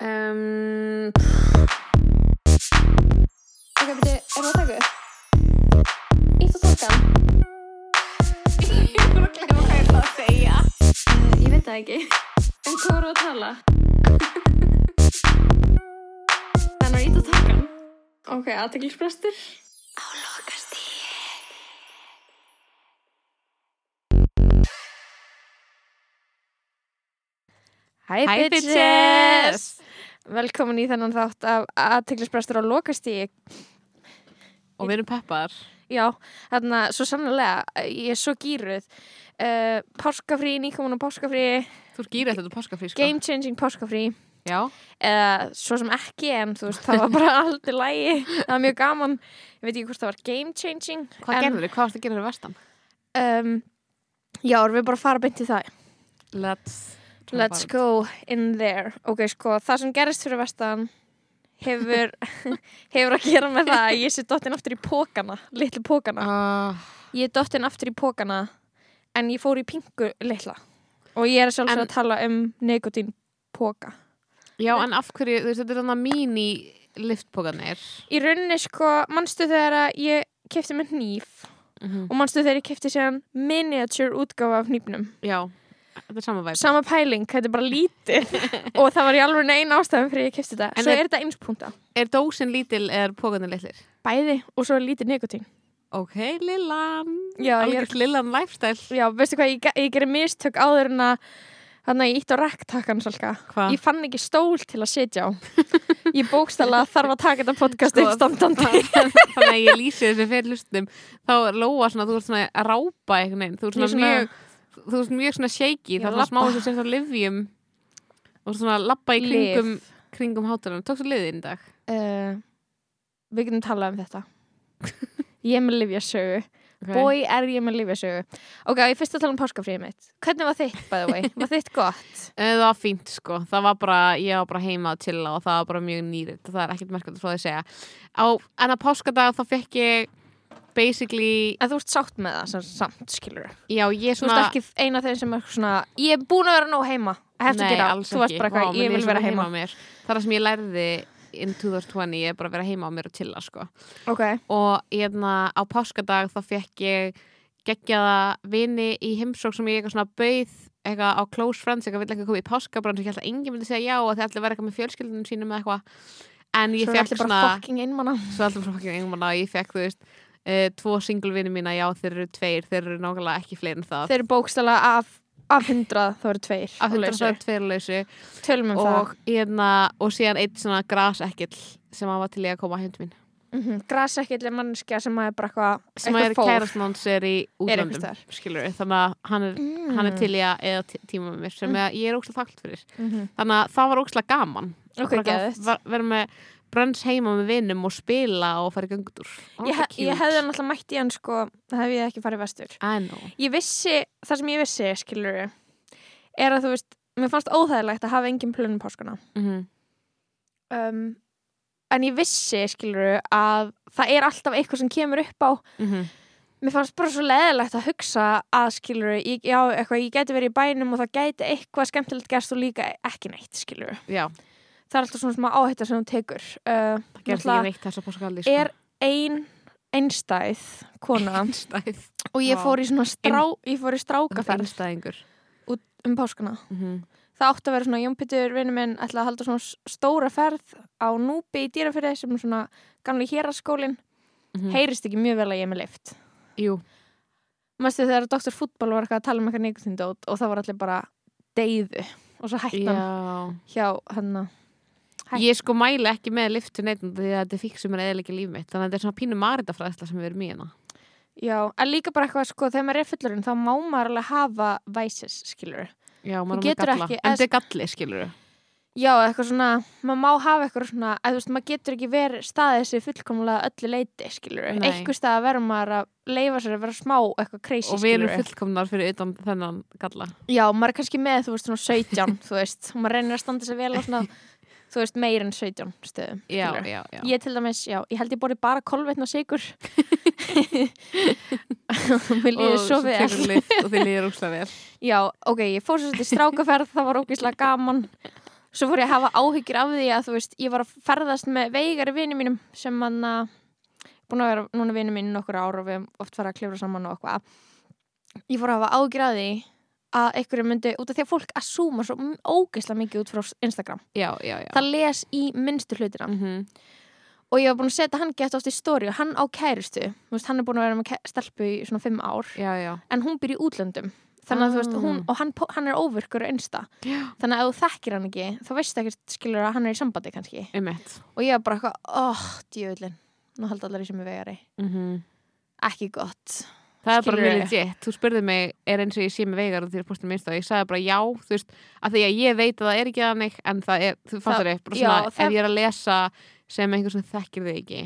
Um, ok, beti, er það að taka upp? Ítt og takkan? Ég búin að glemma hvað ég ætla að segja. Uh, ég veit það ekki. En hvað voru að tala? Þannig að ítt og takkan? Ok, aðteglisbrestur? Á lokastíð. Hæ, Hi bitches! bitches! Velkomin í þennan þátt af aðteglisbrestur á lokastíð. Og við erum peppar. Já, þarna, svo sannlega, ég er svo gýruð. Uh, páskafrí, nýkomin á páskafrí, Þú er gýrið þetta páskafrí, sko. game changing páskafrí. Já. Eða svo sem ekki, en þú veist, það var bara aldrei lægi. Það var mjög gaman. Ég veit ekki hvort það var game changing. Hvað en, gerður þið? Hvað varst að gera fyrir vestan? Um, já, erum við bara að fara beint í það. Let's... Let's go in there. Ok, sko, það sem gerist fyrir vestan hefur, hefur að gera með það að ég sé dottin aftur í pókana, litlu pókana. Uh, Ég er dottin aftur í pókana en ég fór í pingu litla og ég er sjálfsög að tala um nekotín póka. já, en af hverju, þú veist, þetta er þannig mín í liftpókanir. Í rauninni sko, manstu þegar að ég kefti með hníf Mm og manstu þegar ég kefti séðan miniature útgáfa af hnífnum. Já, þetta er sama væp. Sama pæling, þetta er bara lítið og það var í alveg neina ástæðum fyrir ég kefti þetta. En Svo er- er þetta einspunta. Er dósin lítil eða pókanir litlir? Bæði og svo er lítið nekotín. Ok, Lillan. Já, ég er- Algjört Lillan lifestyle. Já, veistu hvað, ég, ge- ég gerir mistök áður en að Þannig að ég ítt á rektakkan svolga. Hvað? Ég fann ekki stól til að sitja á. Ég bókstala þarf að taka þetta podcast Sko, uppstandandi. Þannig að ég lýsi þessu fyrir hlustum. Þá er Lóa svona, þú ert svona að rápa einhvern veginn. Þú ert Ég er svona, svona- mjög, þú ert mjög svona shaky. Það svona smá labba. þess að livjum. Og svona að labba í kringum, Lyf. kringum hátalarinn. Tókstu liðið í dag? Uh, við getum talað um þetta. Ég er með Livjasögu. Okay. Bói er ég með Livjasögu. Ok, ég fyrst að tala um páskafríðið mitt. Hvernig var þitt, by the way? Var þitt gott? Eh, Það var fínt sko, það var bara, ég var bara heima að chilla og það var bara mjög nýrið og það er ekkert merkvæmt frá því að segja. Á enna páskadag þá fekk ég basically, En þú ert sátt með það samt, skilur já ég Þú svona... ert ekki eina þeir sem er svona Ég er búin að vera nóg heima. I have to get out. Þú varst bara Vá, eitthvað, mér ég vil svo vera heima. á mér. Það er það sem ég lærði in 2020, ég er bara að vera heima á mér og chilla sko. Ok. Og hérna á páskadag þá fekk ég geggjaða vini í heimsók sem ég eitthvað svona bauð eitthvað á close friends, eitthvað vill ekki koma í páskabrann sem ég held að enginn myndi segja já og þeir allir vera eitthvað með fjölskyldunum sínum eða eitthvað en ég Svo er fekk allir bara svona fucking einmanna. svo allir bara fucking engum og ég fekk þú veist uh, tvo single vini mína, já þeir eru tveir þeir eru nákvæmlega ekki fleiri en það Þeir eru bókstala af, af hundrað, þá eru tveir. af á hundra lausu. það er tveir á lausu Tölum um og, hérna, og síðan eitt svona grasekkill sem hann var til ég að koma heim til mín það. Mm -hmm. Grasekkill er mannskja sem er bara eitthvað sem er kærastn hans er í útlöndum við, þannig að hann er, Mm. hann er til ég að eða tí- tíma með mér sem Mm. mm. ég er óslega þakkt fyrir Mm -hmm. þannig að það var óslega gaman Ok, Bara að vera með brönns heima með vinnum og spila og fara í göngutúr. Ég, ég hefði náttúrulega mætt í hann sko, það hef ég ekki farið vestur. Ég vissi, það sem ég vissi, skilur er að þú veist, mér fannst óþægilegt að hafa engin plunum páskana. mm Um, en ég vissi, skilur að það er alltaf eitthvað sem kemur upp á. -hmm. mér fannst bara svo leðilegt að hugsa að skilur, ég, já, eitthvað, ég gæti verið í bænum og það gæti eitthvað skemmtilegt gerst og líka ekki neitt, skilur já, það er alltaf svona smá áhætta sem hún tekur. Uh, það gerði ekki neitt þess að páskagalli sko. er ein einstæð kona einstæð. og ég fór í svona strá, ég fór í strákaferð einstæðingur. um páskana. Mm -hmm. það átti að vera svona, Jón Pétur vinnu minn ætla að halda svona stóra ferð á Núbi í dýrafyrði sem er svona gamli héraskólin, heyrist ekki mjög vel að ég er með lift Jú, Mástu þegar Dr. Fútból var eitthvað að tala um eitthvað neikutindót og það var allir bara deyðu og svo hættan já. hjá hann Hæ. Ég sko mæli ekki með liftu neitt því að þetta fíksum er eða ekki líf mitt þannig að þetta er svona pínu maritafræðsla sem við erum í hérna. Já, en líka bara eitthvað sko, þegar maður er fullurinn þá má maður alveg hafa vices, skilur Já, maður er galla. ekki- En þetta er galli, skilur Já, eitthvað svona, maður má hafa eitthvað svona að þú veist, maður getur ekki verið staðið þessi fullkomlega öllu leiti, skilur. Eitthvað stað að vera maður að leifa sér að vera smá eitthvað crazy, Og við erum fullkomnar fyrir utan þennan galla. Já, maður er kannski með, þú veist, svona 17, þú veist og maður reynir að standa sér vel á svona þú veist, meir en 17 stöðum Já, já, já. Ég til dæmis, já, ég held ég borði bara kolvetna sigur Mér líður Og svo vel. Og þið líður úrslega vel. Já, ok, ég fór svo til strákaferð það var ógeðslega gaman. Svo fór ég að hafa áhyggjur af því að þú veist, ég var að ferðast með veigari vini mínum sem hann að búin að vera núna vini mín nokkur ár og við oft farið að klifra saman og eitthvað. Ég fór að hafa áhyggjur af því að einhverju myndi, út af því að fólk assúma svo ógeðslega mikið út frá Instagram. Já, já, já. Það les í minnstu hlutina. Mhm. og ég var búin að setja hann gett oft í stóri og hann á kærustu, þú veist, hann er búin að vera með stelpu í svona fimm ár. Já, já. En hún býr í útlöndum. Þannig að þú veist, Ah. hún, og hann, hann er óvirkur og einsta, þannig að ef þú þekkir hann ekki þá veistu ekkert skilur að hann er í sambandi kannski. Einmitt. og ég var bara eitthvað, óh, djöðlin nú haldi allar í sem er vegari. Mhm. ekki gott Það er bara mjög legit, þú spurði mig er eins og ég sé með veigar og að postum minnst og ég sagði bara já, þú veist, að því að ég veit að það er ekki þannig, en það er, þú fattar þig bara já, svona, það- ef ég er að lesa sem einhver sem þekkir þig ekki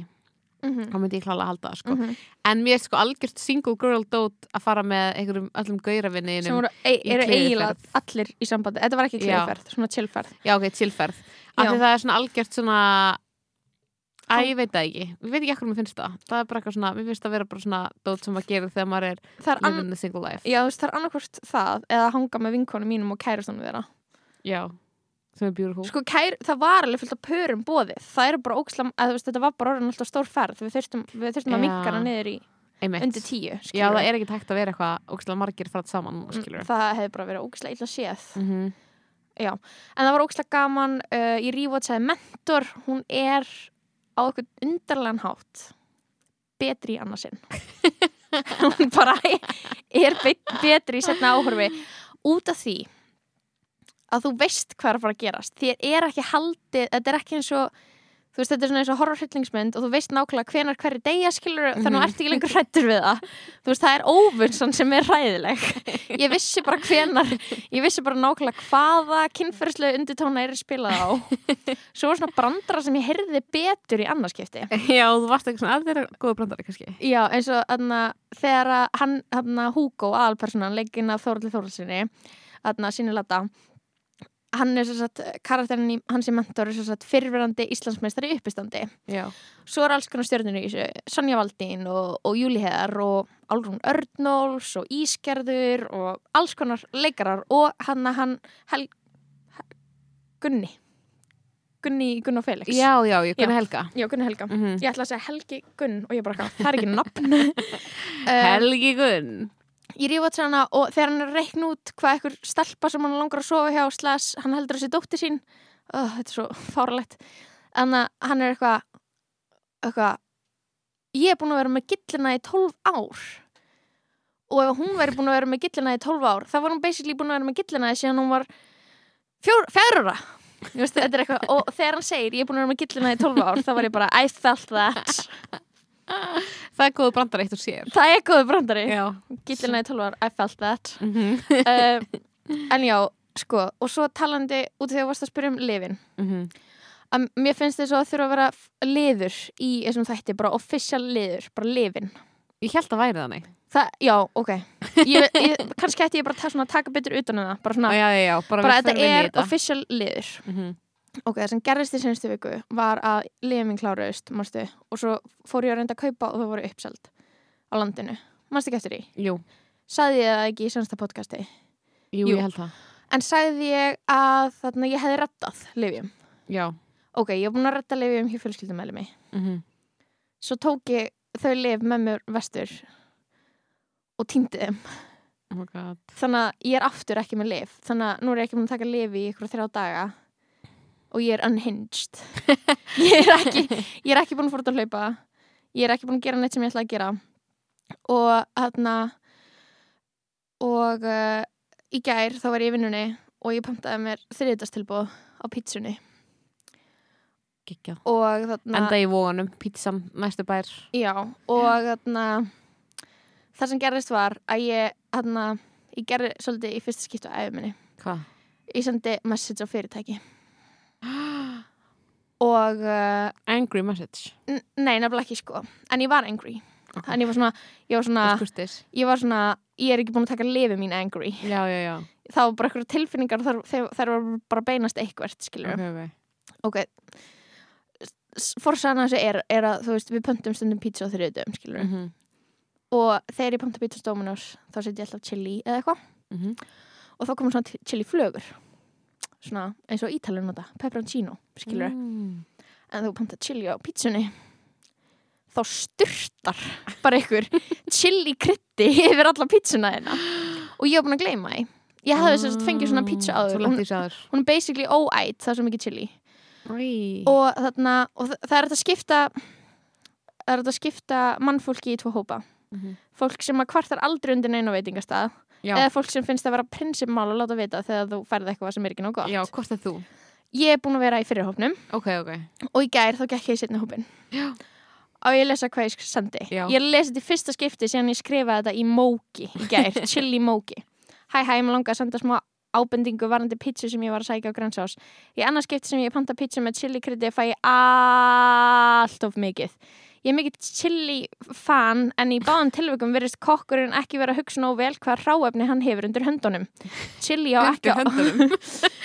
mm þá myndi ég klála að halda það, sko. -hmm. en mér er sko algjört single girl dót að fara með einhverjum öllum sem gauravinniðinum voru, e eru eiginlega allir í sambandi. Þetta var ekki Já. kliðferð, svona chillferð. Já, ok, chillferð, af Já. því það er svona algjört svona Æ, ég veit það ekki, ég veit ekki ekkur mér finnst það. Það er bara eitthvað svona, mér finnst það vera bara svona dót sem maður gerir þegar maður er er, living the single life. Já, þú veist, það er annarkvort það eða að hanga með vinkonum mínum og kærastunum þeirra. Já, sem er beautiful. Sko, kær, það var alveg fullt af pörum bóðið það eru bara ókslam, að veist, þetta var bara orðin alltaf stór ferð, við þurftum, við þurftum að Já. minka hana niður í Einmitt. undir tíu Já, skilurðu. það er ekki tækt að vera eitthvað saman, Mm, skilur það hefði bara verið ókslega illa séð. -hmm. Já, en það var ókslega gaman uh, ég rífótsaði mentor. Hún er á eitthvað undarlegan hátt betri í annarsinn hún bara er be betri í setna áhorfi. Út af því að þú veist hvað er að fara að gerast. Þér er ekki haldið, þetta er ekki eins og þú veist, þetta er svona eins og horrorhryllingsmynd og þú veist nákvæmlega hvenar hverju degja skilur þannig að þú ert ekki lengur hrættur við það. Þú veist, það er óvunsan sem er hræðileg. Ég vissi bara hvenar ég vissi bara nákvæmlega hvaða kynferðislega undirtóna er spilað á. Svo var svona brandara sem ég heyrði betur í annarskipti Já, þú varst eitthvað svona, að þeirra góða brandari kannski. Já, eins og aðna, þegar að hann, aðna, Hugo, aðalpersonan, legginn af Þóraldi Þóraldsinni, aðna, síni lata, hann er svo satt, karakterin í hans í mentor er svo satt fyrrverandi Íslandsmeistari uppistandi. Já, Svo er alls konar stjörnur í þessu, Sonja Valdín og, og Júli Heðar og Álrún Örnóls og Ísgerður og alls konar leikarar og hann að hann, hel, Gunni, Gunni Gunn og Felix. já, já, ég kunni Já. Helga Já, Gunni Helga. mm -hmm. Ég ætla að segja Helgi Gunn og ég bara, það er ekki nafn. um, Helgi Gunn ég rífa til hana og þegar hann er að reikna út hvað einhver stelpa sem hann langar að sofa hjá slas, hann heldur að sé dóttir sín. Oh, þetta er svo fáralegt en hann er eitthvað eitthvað ég er búin að vera með gillina í 12 ár. Og ef hún væri búin að vera með gillina í 12 ár þá var hún basically búin að vera með gillina síðan hún var fjárra og þegar hann segir ég er búin að vera með gillina í 12 ár þá var ég bara I felt that Það er góða brandari eitt og sér. Það er góðu brandari. Já. Gillina í 12 ár, I felt that. Mm -hmm. uh, en já, sko og svo talandi út að þú varst að spyrja um lifin. Að mér finnst þess að þurfa að vera liður í þessum þætti, bara official liður bara lifin. Ég held að væri það, já, ok. Ég, ég, kannski ætti ég bara að taka betur utan um það bara svona, Já, já, já, bara, bara við þetta er þetta. official liður. Mm -hmm. Ok, það sem gerðist í senstu viku var að lifin minn kláraust, manstu? Og svo fór ég að reynda að kaupa og það voru uppseld á landinu, manstu ekki eftir því? Jú, sagði ég það ekki í sensta podcasti? Jú, Jú. ég held það. En sagði ég að þarna ég hefði rettað lifjum Já. Ok, ég var búin að retta lifjum hjá fjölskyldumæli mig mm -hmm. svo tók ég þau lif með mér vestur og týndi þeim. Oh þannig að ég er aftur ekki með lif þannig að nú er ég ekki búin að taka lif í ykkur þrjá daga og ég er unhinged. Ég er ekki ég er ekki búin að fór út að hlaupa. Ég er ekki búin að gera neitt sem ég ætla að gera. Og þarna og uh, í gær þá var ég í vinnunni og ég pantaði mér þriðdastilbúð á pítsunni Gekjað og þarna Enda í vóganum, pítsam, næstu bær. Já, og þarna það sem gerðist var að ég þarna, ég gerði svolítið í fyrsta skiptu æfum minni. Hvað? Ég sendi message á fyrirtæki og uh, Angry message. nei, nefnilega ekki sko. En ég var angry. Ok. en ég var svona, ég var svona, ég var svona ég er ekki búin að taka lifi mín angry. Já, já, já. Það var bara eitthvað tilfinningar þar, þær var bara beinast eitthvert skilur Ok, ok. Ok. Forsaðan þessu er, er að þú veist við pöntum stundum pizza á þriðutum skilur Mhm, og þegar ég panta pizza á Dominos þá setjum ég alltaf chili eða eitthvað. Mhm. og þá komur svona chili flögur svona eins og ítalinn nota, pepperoncino skilur mm. en þú panta chili á pítsunni þá styrtar bara einhver chili krytti yfir alla pítsuna þeirna og ég var búin að gleyma því. Ég hefði þess að fengið svona pítsu lent hún, hún er basically óætt, það er svo mikið chili. Og þarna, og þa- það er þetta að skipta það er þetta að skipta mannfólki í tvo hópa. Mhm. fólk sem að kvartar aldrei undir neina veitingastað Já, eða fólk sem finnst að vera prinsipmál að láta vita þegar þú færði eitthvað sem er ekki nóg gott. Já, hvort er þú? ég er búin að vera í fyrirhópnum Ok, ok. Og í gær þá gekk ég í setni hópin Já. og ég lesa hvað ég sendi. Já. ég lesi þetta í fyrsta skipti síðan ég skrifaði þetta í móki í gær, chili móki hæ hæ, mér langar að senda smá ábendingu varandi pítsu sem ég var að sækja á Grensás í annars skipti sem ég panta pítsu með chili krytti fæ ég allt of mikið ég er mikið chili fan en í báðum tilvægum verðist kokkurinn ekki vera að hugsa nóg vel hvað ráefni hann hefur undir höndunum. Chili á ekki höndunum.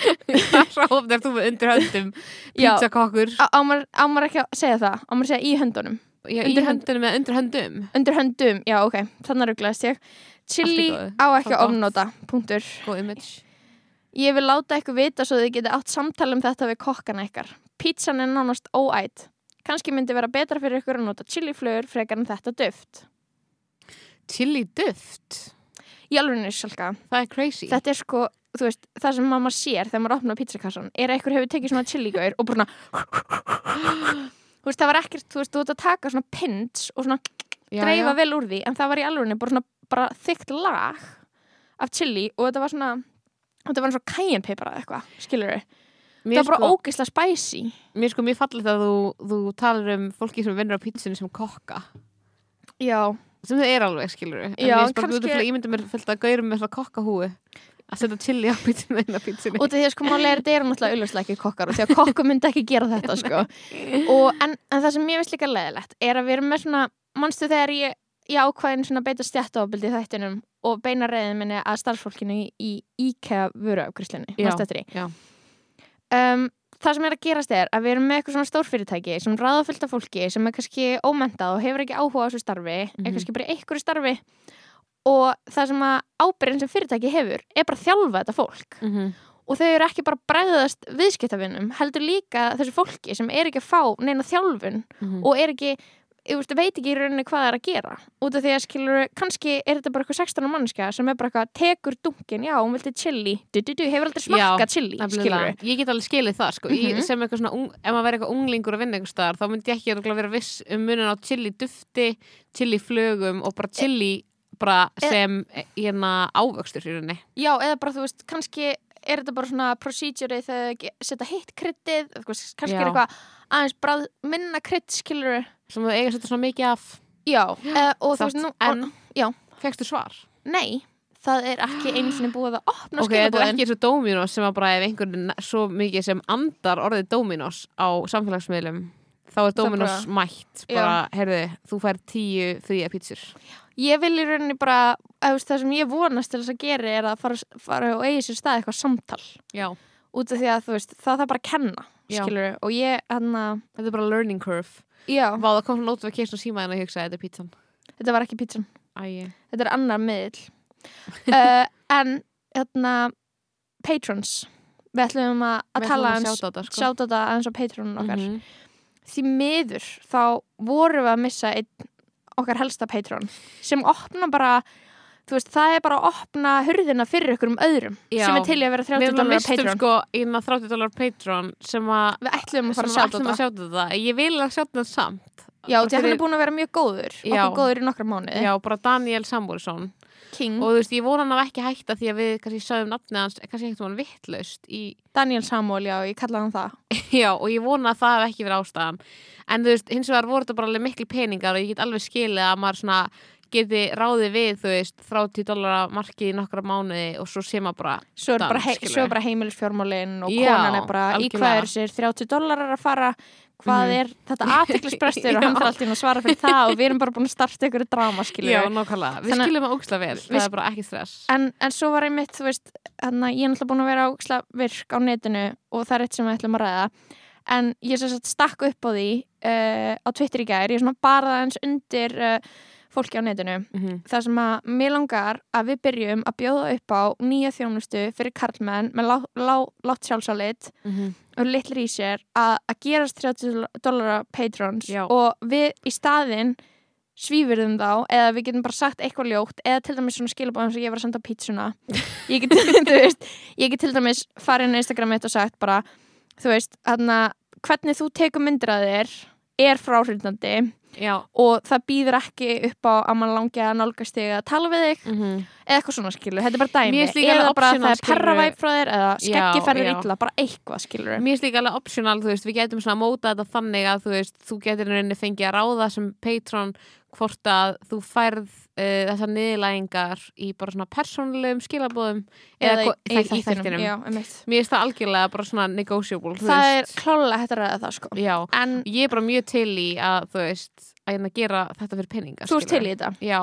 Ráfn er þú undir höndum. Pizzakokkur á, á, maður, á maður ekki að segja það? Á maður að segja í höndunum? Já, í Undir hönd- höndunum með undir höndum. Undir höndum, já ok, þannig rugglaðist ég. Chili í á ekki að ofnota, punktur. Ég vil láta eitthvað vita svo þið geti átt samtala um þetta við kokkana ykkar. Pizzan er nánast óætt kannski myndi vera betra fyrir ykkur að nota chiliflögur frekar en þetta duft. Chili duft? Í alveg salka, Það er crazy. Þetta er sko þú veist, það sem maður sér þegar maður opnar pizzakassan. Er að ykkur hefur tekið svona chiligaur og bara svona þú veist, það var ekkert, þú veist, þú ert að taka svona pins og svona já, dreifa já. vel úr því en það var í alveg bara svona bara þykkt lag af chili og þetta var svona þetta var eins og cayennepipar eða eitthvað, skilur við Mér það var bara sko, ógeðslega spicy. Mér sko, mér fallið að þú, þú talar um fólki sem vinnur á pizzunni sem kokka. Já, sem þau er alveg, skilur við Já, en mér kannski- kannski... ég myndi mér fullt að gaurum með svona kokkahúi að setja chili á pizzunni inn á út af því að sko málega er þetta eru náttúrulega auðvitað ekki kokkar og því að kokku myndi ekki gera þetta sko. Og, en, en það sem mér finnst líka leðilegt er að við erum með svona, manstu þegar ég ég ákvæðin svona beita stjættaofbildi í þættinum og beina reyðin minni að starfsfólkinu í, í IKEA vöruafgrislunni Já, já. Um, það sem er að gerast er að við erum með eitthvað svona stórfyrirtæki sem ráða fullt af fólki sem er kannski ómentað og hefur ekki áhuga á þessu starfi Mhm. er kannski bara einhverju starfi og það sem að ábyrðin sem fyrirtæki hefur er bara að þjálfa þetta fólk mm -hmm. og þau eru ekki bara að bregðast viðskiptavinnum heldur líka þessu fólki sem er ekki að fá neina þjálfun Mhm. og er ekki ég veist, veit ekki í rauninni hvað það er að gera út af því að skilur, kannski er þetta bara eitthvað 16 mannskja sem er bara eitthvað, tekur dunkin já, hún vilti chili, du, du, du, hefur aldrei smakkað chili, skilur ég get alveg skilið það sko. Mhm. ég, sem eitthvað svona, ef maður verið eitthvað unglingur að vinna einhver staðar, þá myndi ég ekki vera viss um munin á chili dufti chili flögum og bara chili bara E- sem hérna ávöxtur í rauninni já, eða bara þú veist, kannski er þetta bara svona procedure þegar þau setja hitt kryttið, kannski Já. er eitthvað aðeins brað, minna krydd, skilur sem þú eiga að setja svona mikið af. Já, eða, og þú veist, nú, en? og, já. fegstu svar? Nei, það er ekki einu sinni búið að opna ok, þetta er ekki eins og Dominos sem að bara ef einhvern svo mikið sem andar orðið Dominos á samfélagsmiðlum þá er Dominos bara- mætt. Bara, heyrðu, þú fær tíu fría pítsur ég vil í rauninni bara það sem ég vonast til þess að gera er að fara, fara og eigi sér stað eitthvað samtal. Já, út af því að þú veist, það þarf bara að kenna skilur og ég, hann að þetta er bara learning curve já, Vá, það kom svona notification á símaðin að hugsa þetta er pítsan. Þetta var ekki pítsan. Æ, þetta er annar miðl uh, en hérna patrons. Við ætlum að, að tala á þetta sko. aðeins á patronum okkar. Mhm. því miður þá vorum við að missa einn okkar helsta patron sem opna bara veist, það er bara að opna hurðina fyrir ykkur um öðrum Já. sem er til að vera Við 30 erum að dólar mistum patron sko innan 30 dólar Patreon sem að við ætlum að fara að sjá að þetta. sjá þetta. Ég vil að sjá þetta samt. Já, því hann er búin að vera mjög góður. Okkur góður í nokkra mánuði. Já, bara Daniel Samúlsson King, og þú veist, ég vona hann að ekki hætta því að við kannski sögum nafnið hans, kannski ekkert hann vittlaust í, Daniel Samuel, já, ég kalla hann það. Já, og ég vona að það hef ekki verið ástæðan. En þú veist, hins vegar voru þetta bara alveg miklu peningar og ég get alveg skilið að maður svona geti ráðið við, þú veist 30 dólar markið í nokkra mánuði og svo sé maður bara svo er bara, hei, bara heimilisfjármálin og Já, konan er bara í hvað algjörlega. er sér 30 dólarar að fara? Hvað Mhm. er þetta aðtiklisbrestur og hann þarf alltaf að svara fyrir það og við erum bara búin að starta ykkur drama skilur Já, nákvæmlega, við að- skiljum það ógslag vel. það er bara ekki stress. En, en svo var einmitt, þú veist hann ég er náttúrulega búin að vera áksla virk á netinu og það er eitt sem við ætlum að ræða. En ég stakk upp á því uh, á Twitter í gær, ég er bara aðeins undir uh, fólki á netinu Mhm. þar sem að mér langar að við byrjum að bjóða upp á nýja þjónustu fyrir karlmenn með lá, lá, látt sjálfsálit Mhm. og litlir í sér að, að gerast 30 dólara patrons Já. og við í staðinn svífurðum þá eða við getum bara sagt eitthvað ljótt eða til dæmis svona skilabóðum sem ég var að senda pítsuna ég get, veist, ég get til dæmis farið inn á Instagram mitt og sagt bara þú veist, hana, hvernig þú tekur myndir að þér er fráhrindandi Já. og það býður ekki upp á að mann langi að nálgast þig að tala við þig Mhm. Eða eitthvað svona skilur, þetta er bara dæmi. Eða bara að það er perravæp frá þér eða Já, skeggi ferður já. illa, bara eitthvað skilur Mér finnst líka alveg optional, þú veist, við getum svona móta þetta þannig að þú veist, þú getur rauninni fengið að ráða sem patron hvort að þú færð uh, þessar niðurlægingar í bara svona persónulegum skilabóðum eða, eða í, í þættinum. já, einmitt. Mér finnst það algjörlega bara svona negotiable, það er klálega hægt að það sko. Já, en ég er bara mjög til í að þú veist, að hérna gera þetta fyrir peninga. þú ert til í þetta Já,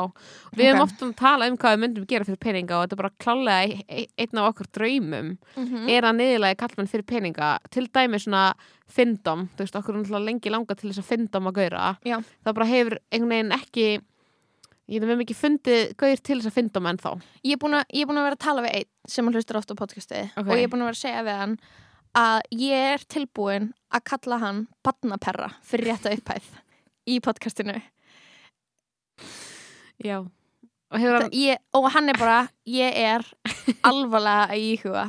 við hefum Ok. ofta að tala um hvað við myndum gera fyrir peninga og þetta er bara klálega e- e- einn af okkur draumum mm er að niðurlega kallmenn fyrir peninga til dæmi svona fyndom þú veist, okkur er lengi langa til þess að fyndom að gauðra Já. það bara hefur einhvern veginn ekki ég veit, ekki fundið gauðir til þess að fyndom en þá ég er búin að, ég er búin að vera að tala við einn sem hlustur oft á podcastið Ok. og ég er búin að vera að segja við hann að ég er tilbúin að kalla hann badnaperra fyrir rétta upphæð í podcastinu. Já. Og hefur ég, og hann er bara, ég er alvarlega að íhuga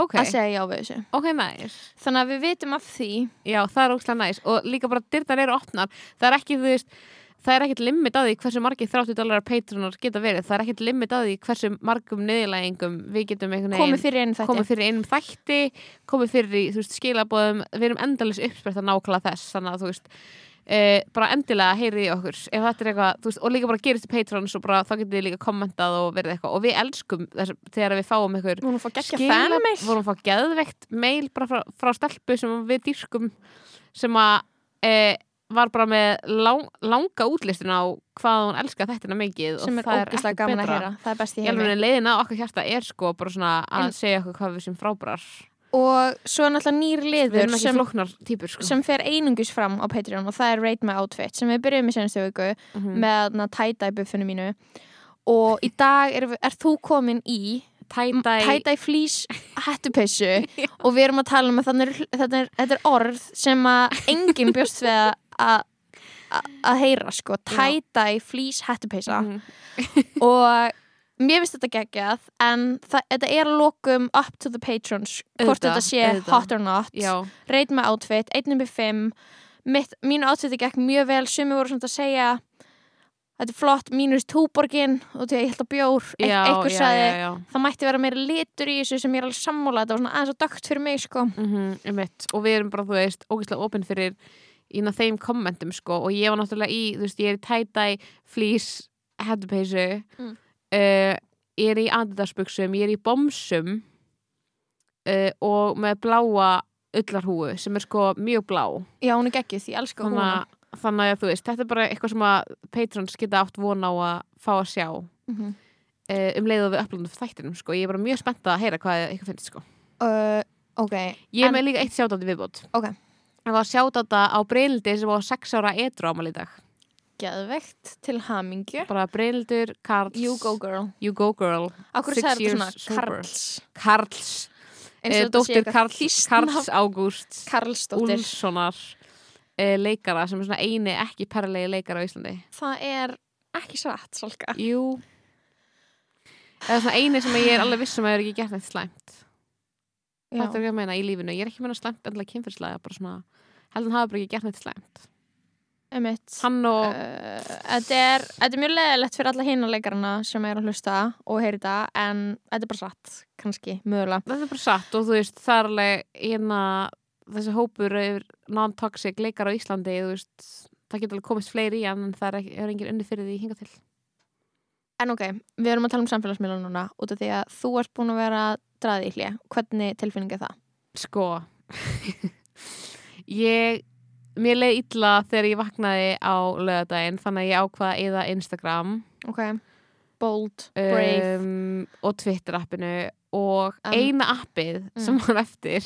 ok, að segja já við þessu. Ok, næs þannig að við vitum af því. Já, það er ógslag næs og líka bara dyrnar eru opnar. Það er ekki, þú veist Það er ekkert limit á því hversu margir 30 dólarar patronar geta verið. Það er ekkert limit á því hversu margum niðurlægingum við getum einhvern veginn komið fyrir einu þetta komið fyrir einum þætti komið fyrir í veist, skilabóðum við erum endalis uppsprett að nákvæmlega þess. Þannig að þú veist uh, bara endilega heyrið í okkur. Þetta eitthvað veist, og líka bara gerist í Patrons og bara þá getið þið líka kommentað og verið eitthvað. Og við elskum þess, þegar við fáum Við vorum vorum að fá geðveikt mail bara frá, frá stelpu sem við dýrkum sem að uh, var bara með lang, langa útlistin á hvað hún elskar þettina mikið sem og það ógislega ekkert gaman að betra. heyra. Það er heimi alveg leiðin að okkar hjarta er sko bara svona að En- segja okkur hvað við sem frábærar og svo er náttúrulega nýr liður sem, típur sko. sem fer einungus fram á Patreon og það er Rate My Outfit sem við byrjuðum í senstu viku Mhm. með na, tie-dye buffinu mínu. Og í dag er, er þú komin í tie-dye flýs hættupessu og við erum að tala um að er, þetta, er, þetta er orð sem að enginn bjóst við að- að heyra sko, tie-dye flýs hættupessa Mhm. og mér finnst þetta geggjað en það, þetta er að lokum up to the patrons hvort þetta sé auðvitað. hot or not. Rate my outfit, 1.5 mitt, mínu outfiti gekk mjög vel sumi voru svona að segja þetta er flott, mínus túborgin og því að ég held að bjór, já, einhver já. það mætti vera meira litur í þessu sem ég er alveg sammála þetta var svona aðeins og dögt fyrir mig sko. Mm og við erum bara, þú veist, ógeðslega opinn fyrir ína þeim kommentum, sko. Og ég var náttúrulega í, þú veist, ég er í tie-dye flýs headpeysu Mm. Uh, ég er í andadarsbuxum, ég er í bomsum uh, og með bláa ullarhúu sem er sko mjög blá. Já, hún er geggjuð, ég elska hún þannig að þú veist, þetta er bara eitthvað sem að patrons geta átt von á að fá að sjá. Mm -hmm. uh, um leið og við upplöndum þættinum, sko. Ég er bara mjög spennt að heyra hvað eitthvað finnst, sko. Uh, ok, Ég er En- með líka eitt sjátátt í viðbót. Ok. Það var sjátátt á Breyldi sem var 6 ára etru ámali í dag geðvegt til hamingju. Bara Breyldur, Karls. You go girl. You go girl. Six years sober. Karls. Eh, Dóttir Karls, Karls. Ágúst Karlsdóttir. Úlfssonar eh, leikara sem er svona eini ekki perlegi leikara á Íslandi. Það er ekki satt, Salka. Jú. Það er svona eini sem ég er alveg vissum að það er ekki gert neitt slæmt. Þetta er ekki að meina í lífinu. Ég er ekki meina slæmt endilega kynfyrslega bara svona heldur hann hafa bara ekki gert neitt slæmt Einmitt. Hann og Uh, þetta, er, er mjög leðilegt fyrir alla hina leikarana sem er að hlusta og heyri þetta en þetta er bara satt, kannski, mögulega þetta er bara satt og þú veist, það er alveg hérna, þessi hópur non-toxic leikar á Íslandi veist, það getur alveg komist fleiri í en það er, er engin unni fyrir því hinga til En ok, við erum að tala um samfélagsmiðla núna út af því að þú ert búin að vera draðið í hlje hvernig tilfinning er það? sko ég mér leið illa þegar ég vaknaði á lögadaginn, þannig að ég ákvaða eða Instagram. Ok, bold, brave. Um, og Twitter appinu. Og Um, eina appið sem var eftir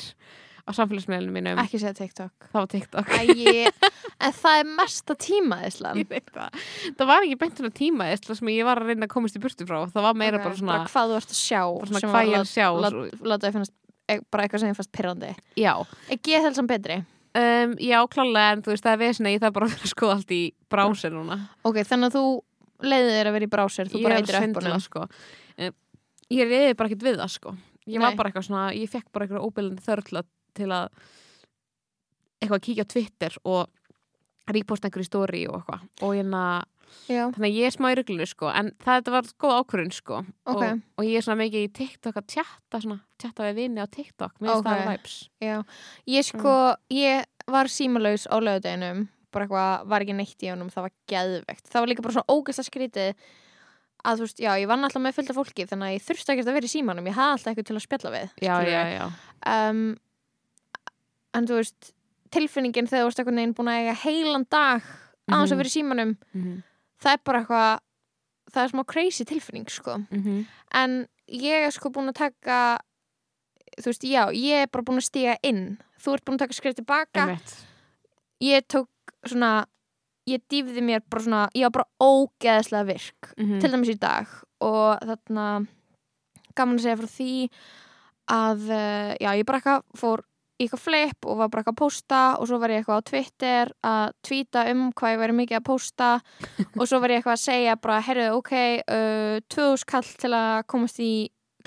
á samfélagsmiðlunum mínum ekki segja TikTok. það TikTok. Æi, en það er mesta tímaðislan Ég það. það var ekki beint svona tíma þess sem ég var að reyna að komast í burtu frá. Það var meira bara svona, hvað þú ert að sjá bara svona sem hvað ég lát- að sjá e- bara eitthvað sem ég fannst pyrrandi já, er geðhelsan betri? Um, já klálega en þú veist það er vesina ég þarf bara að vera að skoða allt í brásir núna ok, þannig að þú leiðið þér að vera í brásir þú bara eitir að upp svindla honum sko. um, ég reyði bara ekkert við það sko. ég var Nei. bara eitthvað svona ég fekk bara eitthvað óbyrlandi þörla til að eitthvað að kíkja á Twitter og reposta einhverju stóri og eitthvað og hérna, já, þannig að ég er smá í ruglunu sko, en það var góð ákvörðun sko. Ok. og, og ég er svona mikið í TikTok að tjatta svona, tjatta við vini á TikTok mér finnst Ok. það vibes já ég sko, Mm. ég var símalaus á lögudeginum bara eitthvað, var ekki neitt í honum það var geðvegt, það var líka bara svona ógæsla skrítið að þú veist, já, ég vann alltaf með fylgta fólki þannig að ég þurfti ekkert að vera í símanum ég hafði alltaf eitthvað til að spjalla við já, já, já, um, en þú veist tilfinningin þegar þú veist eitthvað neginn búin að eiga heilan dag aðeins Mhm. að vera í símanum Mhm, það er bara eitthvað það er smá crazy tilfinning sko mhm. en ég er sko búin að taka þú veist, já, ég er bara búin að stiga inn þú ert búin að taka skrif tilbaka Einmitt. ég tók svona ég dýfði mér bara svona ég var bara ógeðslega virk Mhm. til dæmis í dag og þarna gaman að segja frá því að eh, já, ég bara eitthvað fór í eitthvað flip og var bara eitthvað að posta og svo var ég eitthvað á Twitter að tvíta um hvað ég væri mikið að posta og svo var ég eitthvað að segja bara, herru, ok uh, 2000 kall til að komast í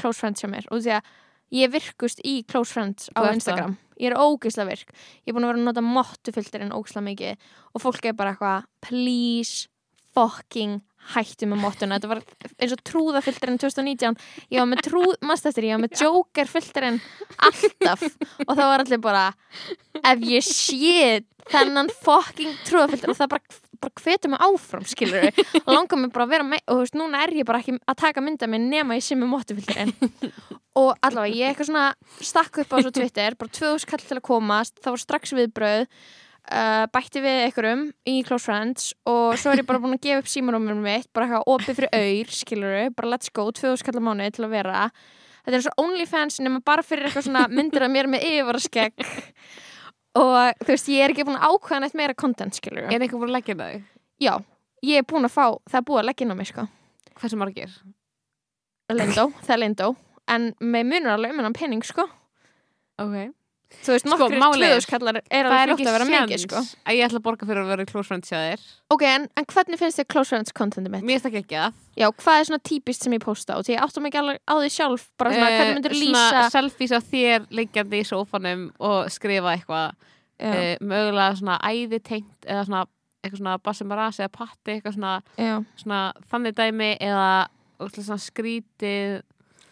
close friends hjá mér. Og því að ég virkust í close friends á Instagram. Ég er ógeðslega virk. Ég er búin að vera að nota mottufilterinn ógeðslega mikið og fólk er bara eitthvað please fucking hættu með mottuna. Þetta var eins og trúðafilterinn 2019 ég var með trúð, maður eftir, ég var með jokerfilterinn alltaf. Og það var allir bara ef ég sé þennan fucking trúðafilter og það bara, bara hvetur mig áfram skilur og langar mig bara að vera með og þú veist, núna er ég bara ekki að taka mynda mig nema ég sé með mottufilterinn. Og allavega ég eitthvað svona stakk upp á svo Twitter, bara 2000 kall til að komast það var strax viðbröð uh, bætti við einhverjum í Close Friends og svo er ég bara búin að gefa upp símanúmerum mitt bara eitthvað opið fyrir auður, skiluru bara let's go, 2000 kall á mánuði til að vera. Þetta er eins og OnlyFans nema bara fyrir eitthvað svona myndir af mér með yfirvaraskegg. Og þú veist, ég er ekki búin að ákvæða neitt meira content, skiluru er einhver búin að leggja það já, ég er búin að fá, það er búið að leggja inn á mig, sko. Hversu margir? Lindó, það er Lindó en með munur alveg um hennan penning, sko. Ok þú veist, Sko, nokkur málið er- alveg fljótt að vera mikið, sko. að ég ætla að borga fyrir að vera close friends hjá þér. Ok, en, en hvernig finnst þér Close Friends contentið mitt? mér finnst það ekki að Já, hvað er svona típist sem ég posta og því ég áttum ekki alveg á því sjálf bara svona, hvernig myndir lýsa Eh, svona selfies á þér liggjandi í sófanum og skrifa eitthvað. Uh, mögulega svona æði tengt eða svona eitthvað svona bassimarasi eða patti eitthvað svona, svona þannig dæmi eða svona skrítið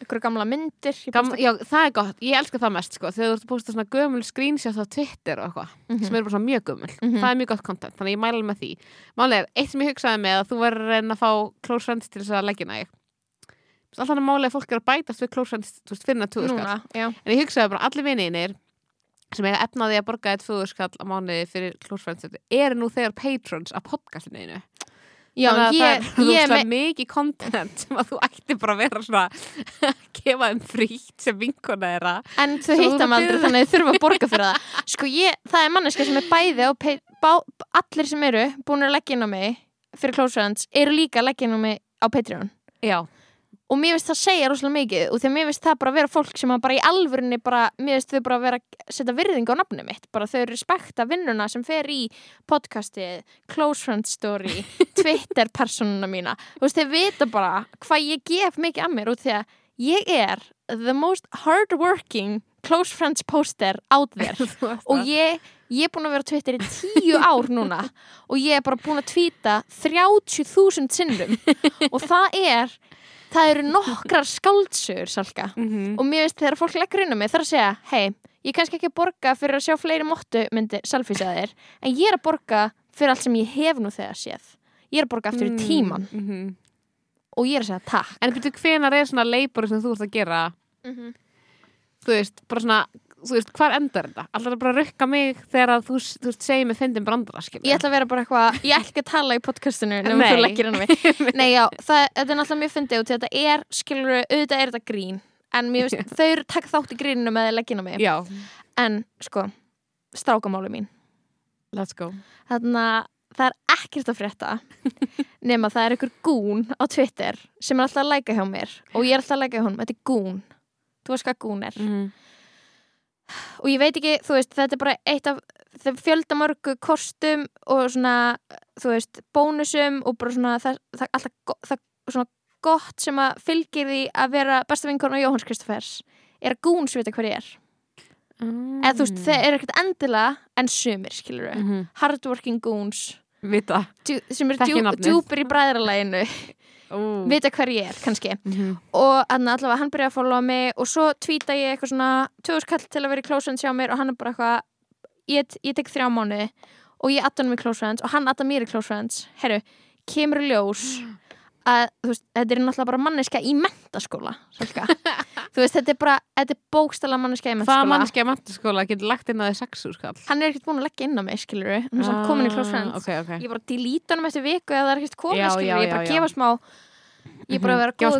ykkur gamla myndir ég Gam, já, það er gott, ég elska það mest sko, þegar þú ert að posta svona gömul screenshot á Twitter og eitthvað, Mhm. sem eru bara svona mjög gömul. Mhm. það er mjög gott content, þannig ég mæla með því. Málega er, eitt sem ég hugsaði með að þú verður að reyna að fá close friends til þess að leggja næg alltaf hann málega fólk er að bætast við close friends, fyrir já, en ég hugsaði bara allir vinninir sem eiga efnaði að borga eitt fúðurskall á mánuði fyrir friends eru nú þegar patrons af podcastinu einu já þannig að ég, það er með mikið content sem að þú ætti bara að vera svona að gefa þeim frítt sem vinkona þeirra. En þú hitta mig aldrei þannig að þau þurfa að borga fyrir það. Sko ég, það er manneska sem er bæði á pay, bá, allir sem eru búin að leggja inn á mig fyrir Close Friends eru líka að leggja inn á mig á Patreon. Já, og mér finnst það segja rosalega mikið og því að mér finnst það bara að vera fólk sem að bara í alvörinni bara, mér finnst þau bara að vera að setja virðing á nafnum mitt, bara þau respekta vinnuna sem fer í podcastið Close Friends Story, Twitter personuna mína, þú veist þau vita bara hvað ég gef mikið að mér og því að ég er the most hardworking Close Friends poster out there. Og ég, ég er búin að vera Twitter í tíu ár núna og ég er bara búin að tvíta 30.000 sinnum. Og það er það eru nokkrar skáldsögur Salka. Mm og mér veist þegar fólk leggur inn á mig þarf að segja hei, ég kannski ekki borga fyrir að sjá fleiri móttu myndi selfie-sæðir en ég er að borga fyrir allt sem ég hef nú þegar séð. Ég er að borga aftur í tíman mm -hmm. og ég er að segja takk. En byrju hvenar er svona leipur sem þú ert að gera? Þú veist, bara svona þú veist, hvar endar þetta? Alltaf bara að rukka mig þegar að þú, þú veist, segir mig fyndin brandara, skilja Ég ætla að vera bara eitthvað, ég ætla ekki að tala í podcastinu nema þú leggir á mig. Nei já, það, þetta er náttúrulega mjög fyndið og þetta er, skilur auðvitað er þetta grín en mér finnst, þau eru takk þátt í gríninu með leggina mig. Já, en sko, strákamáli mín. Let's go. Þannig að það er ekkert að frétta nema það er einhver gún á Twitter sem er alltaf að læka hjá mér og ég er alltaf að læka hjá honum, þetta er gún. Þú veist hvað gún er? Mm. Og ég veit ekki, þú veist, þetta er bara eitt af þeim fjöldamörgu kostum og svona, þú veist bónusum og bara svona það, það, alltaf, það svona gott sem að fylgir því að vera besta vinkona Jóhanns Kristoffers er að gún sem veit hver ég er mm. eða þú veist, þeir eru ekkert endilega en sumir, skilur við mm. hardworking goons Vita djú, sem nafnið. djúpir í bræðralæginu Ó. vita hver ég er, kannski Mhm. og hann allavega, hann byrjaði að followa mig og svo tvíta ég eitthvað svona tjóðus kall til að vera í close friends hjá mér og hann er bara eitthvað ég, ég tek þrjá mánuði og ég adda hann close friends og hann adda mér í close friends herru, kemur ljós að veist, þetta er náttúrulega bara manneska í mentaskóla veist, þetta er bara, þetta er bókstala manneska í mentaskóla mannski að mentaskóla getur lagt inn að þið sexu skall? hann er ekkert búin að leggja inn á mig, skilur við hann er samt komin í close friends Ah, Ok, ok ég bara delete honum eftir viku eða það er ekkert komið, Já, skilur ég bara já, já. gefa smá ég bara Mhm. vera góð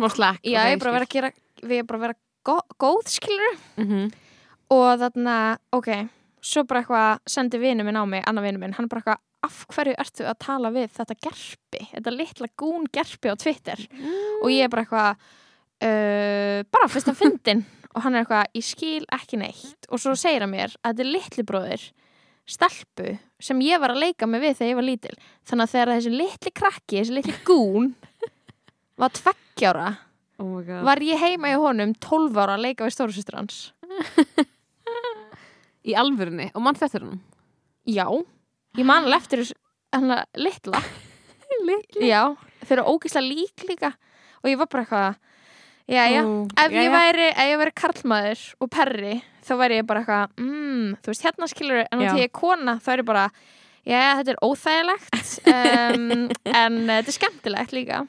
bara vera að gera við erum bara að vera gó- góð, skilur Mhm. og þarna, ok svo bara eitthvað sendi vinu minn á mig annar vinu minn, hann bara eitthvað af hverju ertu að tala við þetta gerpi þetta litla gún gerpi á Twitter? Og ég er bara eitthvað uh, bara fyrst að fyndin og hann er eitthvað, ég skil ekki neitt. Og svo segir hann mér að þetta er litli bróðir stelpu sem ég var að leika mig við þegar ég var lítil. Þannig að þegar þessi litli krakki, þessi litli gún var tveggjára Oh var ég heima í honum 12 ára að leika við stórasystur hans. Í alvörunni? Og mann þetta er hún já, ég man alveg eftir hann litla. Litli já, þau eru ógislega lík líka. Og ég var bara eitthvað já, já, ef ég Jæja. væri ef ég væri karlmaður og perri þá væri ég bara eitthvað, mm, þú veist hérna skilur en Já. þá ég er kona, þá er ég bara já, þetta er óþægilegt um, en uh, þetta er skemmtilegt líka.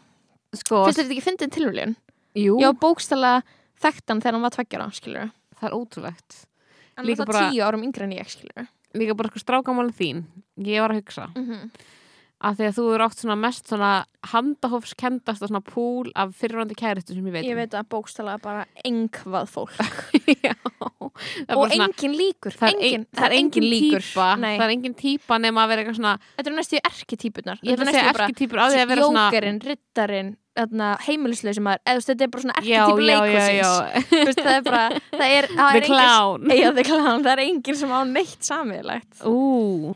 Sko, finnst þetta ekki fyndin tilvöljun? jú, Já, bókstala þekktan þegar hann var tveggjara, skilur það er ótrúlegt. Var það bara- tíu árum yngri en ég, skilur Líka bara sko strákamálin þín. Ég var að hugsa. Mm -hmm. að því að þú eru átt svona mest svona handahófskendast og svona púl af fyrirvændi kæristu sem ég veit ég um. veit að bókstala bara engvað fólk. Og svona engin líkur það er, engin, það er engin líkur típa. það er engin típa nema að vera eitthvað svona þetta er næstu erketýpunar ég ætla að segja erketýpur á því að vera svona jókerinn, riddarinn heimilislega sem er eða þetta er bara svona já Þú veist, það er bara það er, það er engin, clown. Já, the clown, það er engin sem á neitt samilegt Ú,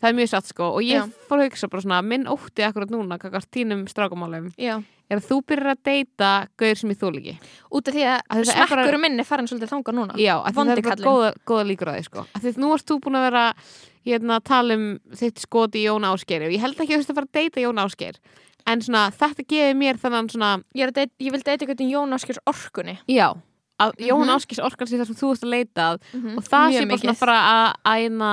það er mjög satt sko. Og ég Já. fór að hugsa bara svona minn ótti akkurat núna kakast tínum strákamálum já, er að þú byrjar að deyta gauður sem ég þól ekki. Út af því Að er smekkurum minn er farin svolítið þangað núna. Já, að það er bara góða, góða líkur að því sko. Að því að nú varst þú búin að vera hérna, að tala um þitt skoti Jón Ásgeir. Og ég held ekki að þú veist að fara að deyta Jón Ásgeir en svona þetta gefið mér þannig svona ég, að deit, ég vil deita eitthvað Jón Áskjörs orkunni. Já, að Jón Mhm. Ásgeirs orkan sé það sem þú ert að leita að mm og það sé bara svona að fara að æna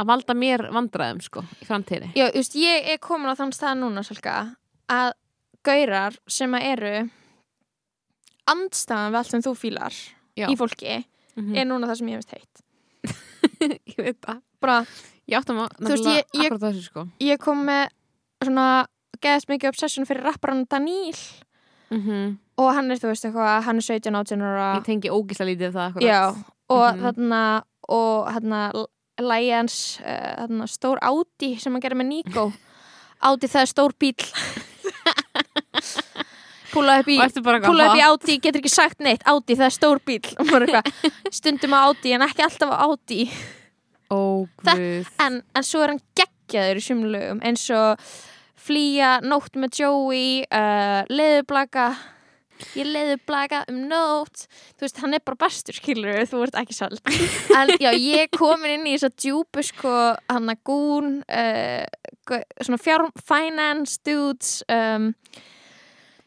að valda mér vandræðum sko í framtíðinni. Já, þú veist, ég er komin á þann stað núna Salka, að gaurar sem að eru andstæðan við allt sem þú fílar Já. í fólki mm er núna það sem ég hefist heitt ég veit það. Bara, ég áttum að Þú veist, ég- ég- akkurat þessu sko. ég kom með svona geðast mikið obsession fyrir rapparann Daníl mm og hann er, þú veist, eitthvað, hann er 17 18 ára. Ég tengi ógislega lítið það akkurat. Já, og Mhm. þarna og þarna lægi hans uh, þarna stór Audi sem hann gerir með Nico. Audi það er stór bíl púla upp í púla upp í Audi, getur ekki sagt neitt. Audi það er stór bíl stundum á Audi en ekki alltaf á Audi. Ó Það- guð. en, en svo er hann geggjaður í sumlugum eins og flýja nótt með Joey uh, leðublaka ég leðublaka um nótt. Þú veist, hann er bara bestur, skilur þú ert ekki sald en já, ég komin inn í þess að djúpu sko, hann að gún uh, svona fjár finance dudes um,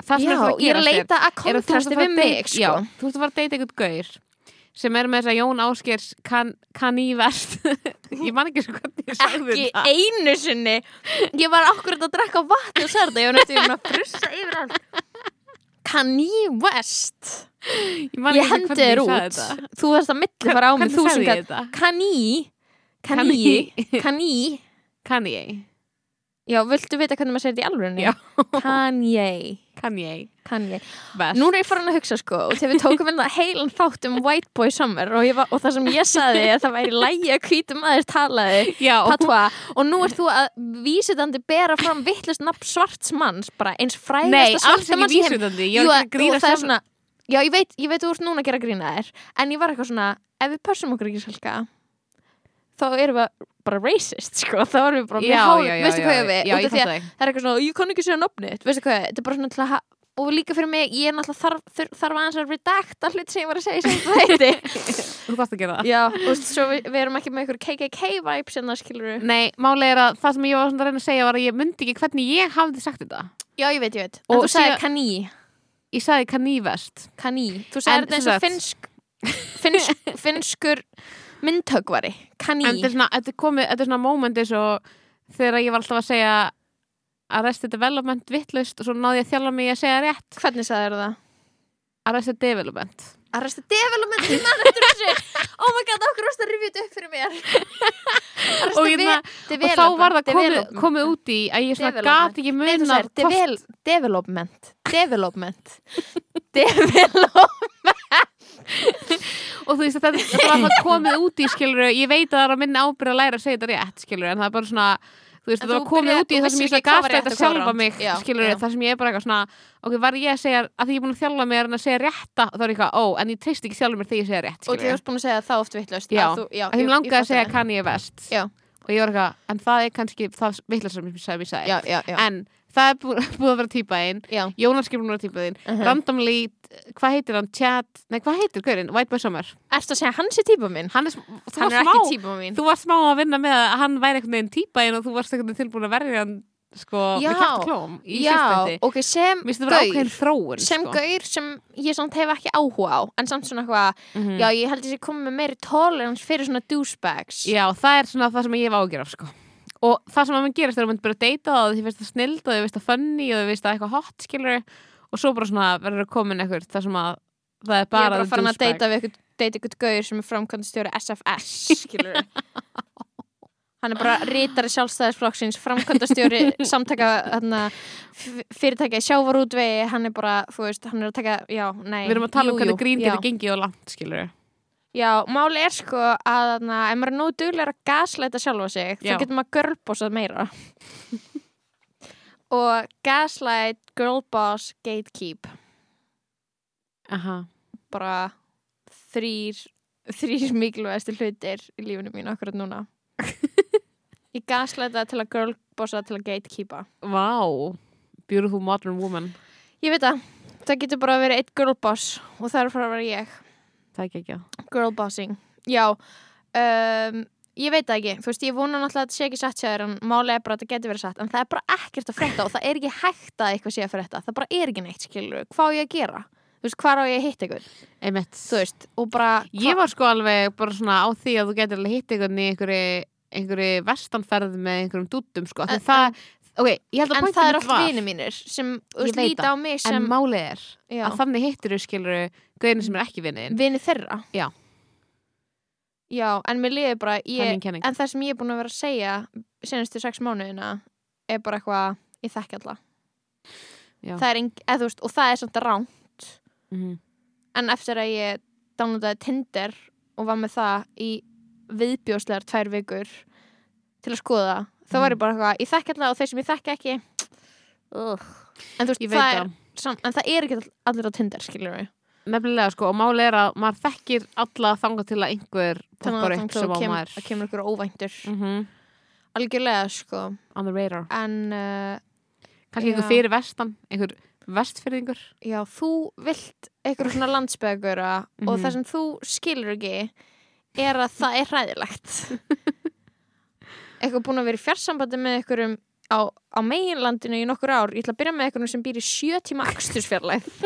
já, ég er að leita að fara við mig sko. þú ert að fara að deyta einhvern gaur sem er með þess að Jón Áskers kann, kann í verst ég man ekki svo hvernig ég sagði ekki þetta einu sinni. Ég var akkurat að drekka vatn og særða ég var næstu að frussa yfir hann. Kanye West ég, ég ekki hendi þér út. þú þarfst að milli fara á mig. þú sem? Kanye Kanye Kanye Kanye Já, viltu vita hvernig maður segir þetta í alvörunni? Já. Kanye. Kann ég Kanye. Best. Nú er ég farin að hugsa sko og þegar við tókum hérna heilan þátt um White Boy Summer og, ég var, og það sem ég saði að það væri lægi að hvítum aðeins talaði. Já, patva og nú ert þú að vísitandi bera fram vittlust nafn svarts manns bara eins Nei, frægasta alls svarta ekki manns í heim vísundandi Ég Jú, var ekki að grína er sjálf svona Já, ég veit, ég veit þú ert núna að gera grína þér en ég var eitthvað svona, ef við pössum okkur ekki svolga þá erum við bara racist, sko, þá erum við bara mjög Já, hál- já, já, veistu hvað ég við, Já, ég það. það er eitthvað svona, ég kann ekki segja nafnið. Veistu hvað, þetta er bara svona til að og líka fyrir mig, ég er náttúrulega þarf, þarf, þarf aðeins að redakta hlut sem ég var að segja sem það heiti Þú þarfst að gera það. Já, og svo við, við erum ekki með einhver KKK vibes en það skilur við Nei, máli er að það sem ég var að reyna að segja var að ég myndi ekki hvernig ég hafði sagt þetta. Já, ég veit, ég veit, Og en þú sagði kaní Ég sagði kanívest kaní, þú sagði þetta eins og finnsk finnsk, finnskur myndhögvari, kaní En þetta er komið, þetta er svona moment eins og þegar ég var alltaf að segja Arrested Development vittlust og svo náði ég að þjálfa mig að segja rétt. Hvernig sagði það? Arrested Development. Arrested Development, ég man eftir þessu. Oh my god, okkur varst að rifja þetta upp fyrir mér? Og, hérna, Ve- og þá var það komið, komið út í að ég svona Development. gat ekki sagðir devel, Development. Development. Development og þú veist að þetta, var það komið út í skilur ég veit að það er að minna ábyrð að læra að segja þetta rétt skilur en það er bara svona þú veist En þú var komið út í þú það sem ég var gasta rétt þetta og sjálfa mig Já, skilur já. það sem ég er bara eitthvað svona ok, var ég að segja, að því ég er búin að þjálfa mig er hann að segja rétta og þá er ég eitthvað, ó, en ég treyst ekki sjálfur mér þegar ég segja rétt Og skilur þú ég varst búin að segja það oft vitlaust Já, að þú, já að ég- mér langaði ég að segja. Kanye West Já. og ég var eitthvað, en það er kannski það vitlega sem ég sagði, ég en það er búið, búið að vera típaðinn já. Jónas skipur núna típaðinn Uh randomly, hvað heitir hann, Chad nei, hvað heitir gaurinn, White Boy Summer Ertu að segja hans er típa minn? hann er, Hann var er smá ekki típa mín þú varst smá að vinna með að hann væri einhvern veginn típaðinn og þú varst einhvern veginn tilbúin að verja hann sko, Já. með kæft klóm í Já, síðstætti ok, sem gaur þróun sem sko. gaur sem ég samt hef ekki áhuga á en samt svona eitthvað, Mhm. já ég held ég sé komið með meiri tolerance fyrir svona douchebags Já, það er svona það sem ég hef ágjör af sko. Og það sem að mann gerast er að mann að deyta það og því finnst það snild og því finnst það funny og því finnst það eitthvað hot skilur og svo bara svona verður að komin eitthvað það sem að það er Ég er bara bara farin að deyta við ykkur, deyta ykkur gaur sem er framkvæmdastjóri SFS skilur Hann er bara rítari sjálfstæðisflokksins framkvæmdastjóri samtaka þarna, f- fyrirtækja í sjávarútvegi. Hann er bara, þú veist, hann er að taka já, nei, Við erum að tala um jú, hvernig jú, grín getur gengið og langt skilur Já, máli er sko að þarna, ef maður er nógu duglegur að gaslæta sjálfa sig Já. þá getur maður girlbossað meira. Og gaslight, girlboss, gatekeep. Aha. bara þrýr þrýr mikilvægasti hlutir í lífinu mínu akkurat núna. Ég gaslæta til að girlbossa til að gatekeepa. Vá, beautiful modern woman. Ég veit það, það getur bara verið eitt girlboss og það er frá að vera ég Það ekki ekki girlbossing, já um, ég veit það ekki, þú veist ég vona náttúrulega að þetta sé ekki satt sér en málega er bara að þetta getur verið satt. En það er bara ekkert að frétta og það er ekki hægt að eitthvað sé að frétta, það bara er ekki neitt skilur, hvað á ég að gera, þú veist, hvað á ég að hitta ykkur, Einmitt. þú veist, og bara Ég var sko alveg bara svona á því að þú getur alveg hitt einhvern í einhverju, einhverju vestanferð með einhverjum dúttum sko. En- En, það, ok, ég held að en það er oft var- vini mínir sem það. á mig En sem málið er já, að þannig hittir þú skilur gauðin sem er ekki vinniðin. vini þeirra Já. já, en mér liði bara ég, en það sem ég er búin að vera að segja senastu sex mánuðina er bara eitthvað, ég þekki alla Já. það er eða þú veist, og það er samt rán Mhm. en eftir að ég downloadaði Tinder og var með það í viðbjóslegar tvær vikur til að skoða þá var ég bara eitthvað, ég þekki alla og þeir sem ég þekki ekki Ugh. en þú veist, það er sam, en það er ekki allir á Tinder, skilur við Nefnilega sko og málið er að maður þekkir alla þangað til að einhver poppar upp sem á kem, maður að kemur ykkur óvæntur mm algjörlega, sko on the radar. en uh, Kannski Já. einhver fyrir vestan, einhver vestfyrðingur. já, þú vilt eitthvað svona landsbyggur og Mhm. það sem þú skilur ekki er að það er hræðilegt eitthvað búin að vera í fjarsambandi með einhverjum á, á meginlandinu í nokkur ár. Ég ætla að byrja með einhverjum sem býr í sjö tíma akstursfjarlæð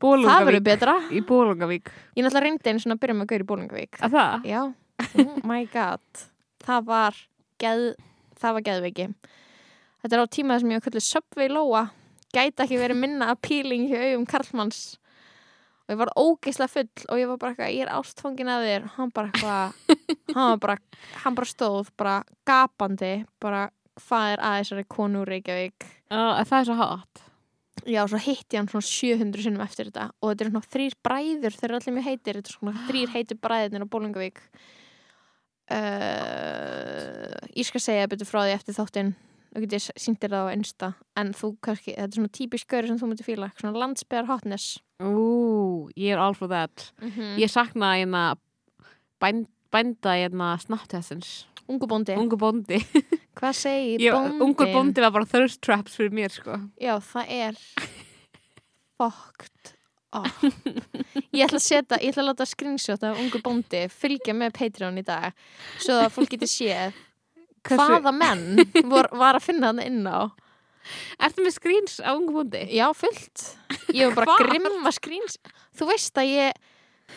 það verður Bólungavík. betra. Í Bólungavík. ég náttúrulega reyndi einu svona að byrja með gaur í Bólingavík Að það? já, oh my god. Það var geð það var geðveiki. Þetta er á tíma þar sem ég var kallið Subway Lóa. Gæti ekki verið minna appealing hjá augum Karlmanns og ég var ógeislega full og ég var bara eitthvað, ég er ástfangin að þér. Hann bara eitthvað hann, bara, hann bara stóð bara gapandi bara faðir að þessari konu Reykjavík? Uh, það er svo hot. Já, svo hitti ég hann svona 700 sinnum eftir þetta. Og þetta er svona þrýr bræður þeir eru allir mjög heitir, þetta er svona þrýr heitir bræðirnir á Bólingavík uh, Ég skal segja betur frá því eftir þáttinn. Og get ég sýndir það á einsta en þú kannski, þetta er svona típisk gauri sem þú myndir fíla, svona landsbyðar hotness Ú, ég er all for that. Mm -hmm. Ég sakna hérna bæn, bænda hérna snapptessins Ungu bóndi, Ungu bóndi. Hvað segir ég, bóndin? Ungur bóndi var bara thirst traps fyrir mér sko. Já, það er fucked up. Ég ætla að setja, ég ætla að láta screenshot af ungu bóndi fylgja með Patreon í dag svo að fólk geti séð hvaða menn vor, var að finna hann inn á Ertu með screens á ungu bóndi? Já, fullt. Ég var bara grimma screens. Þú veist að ég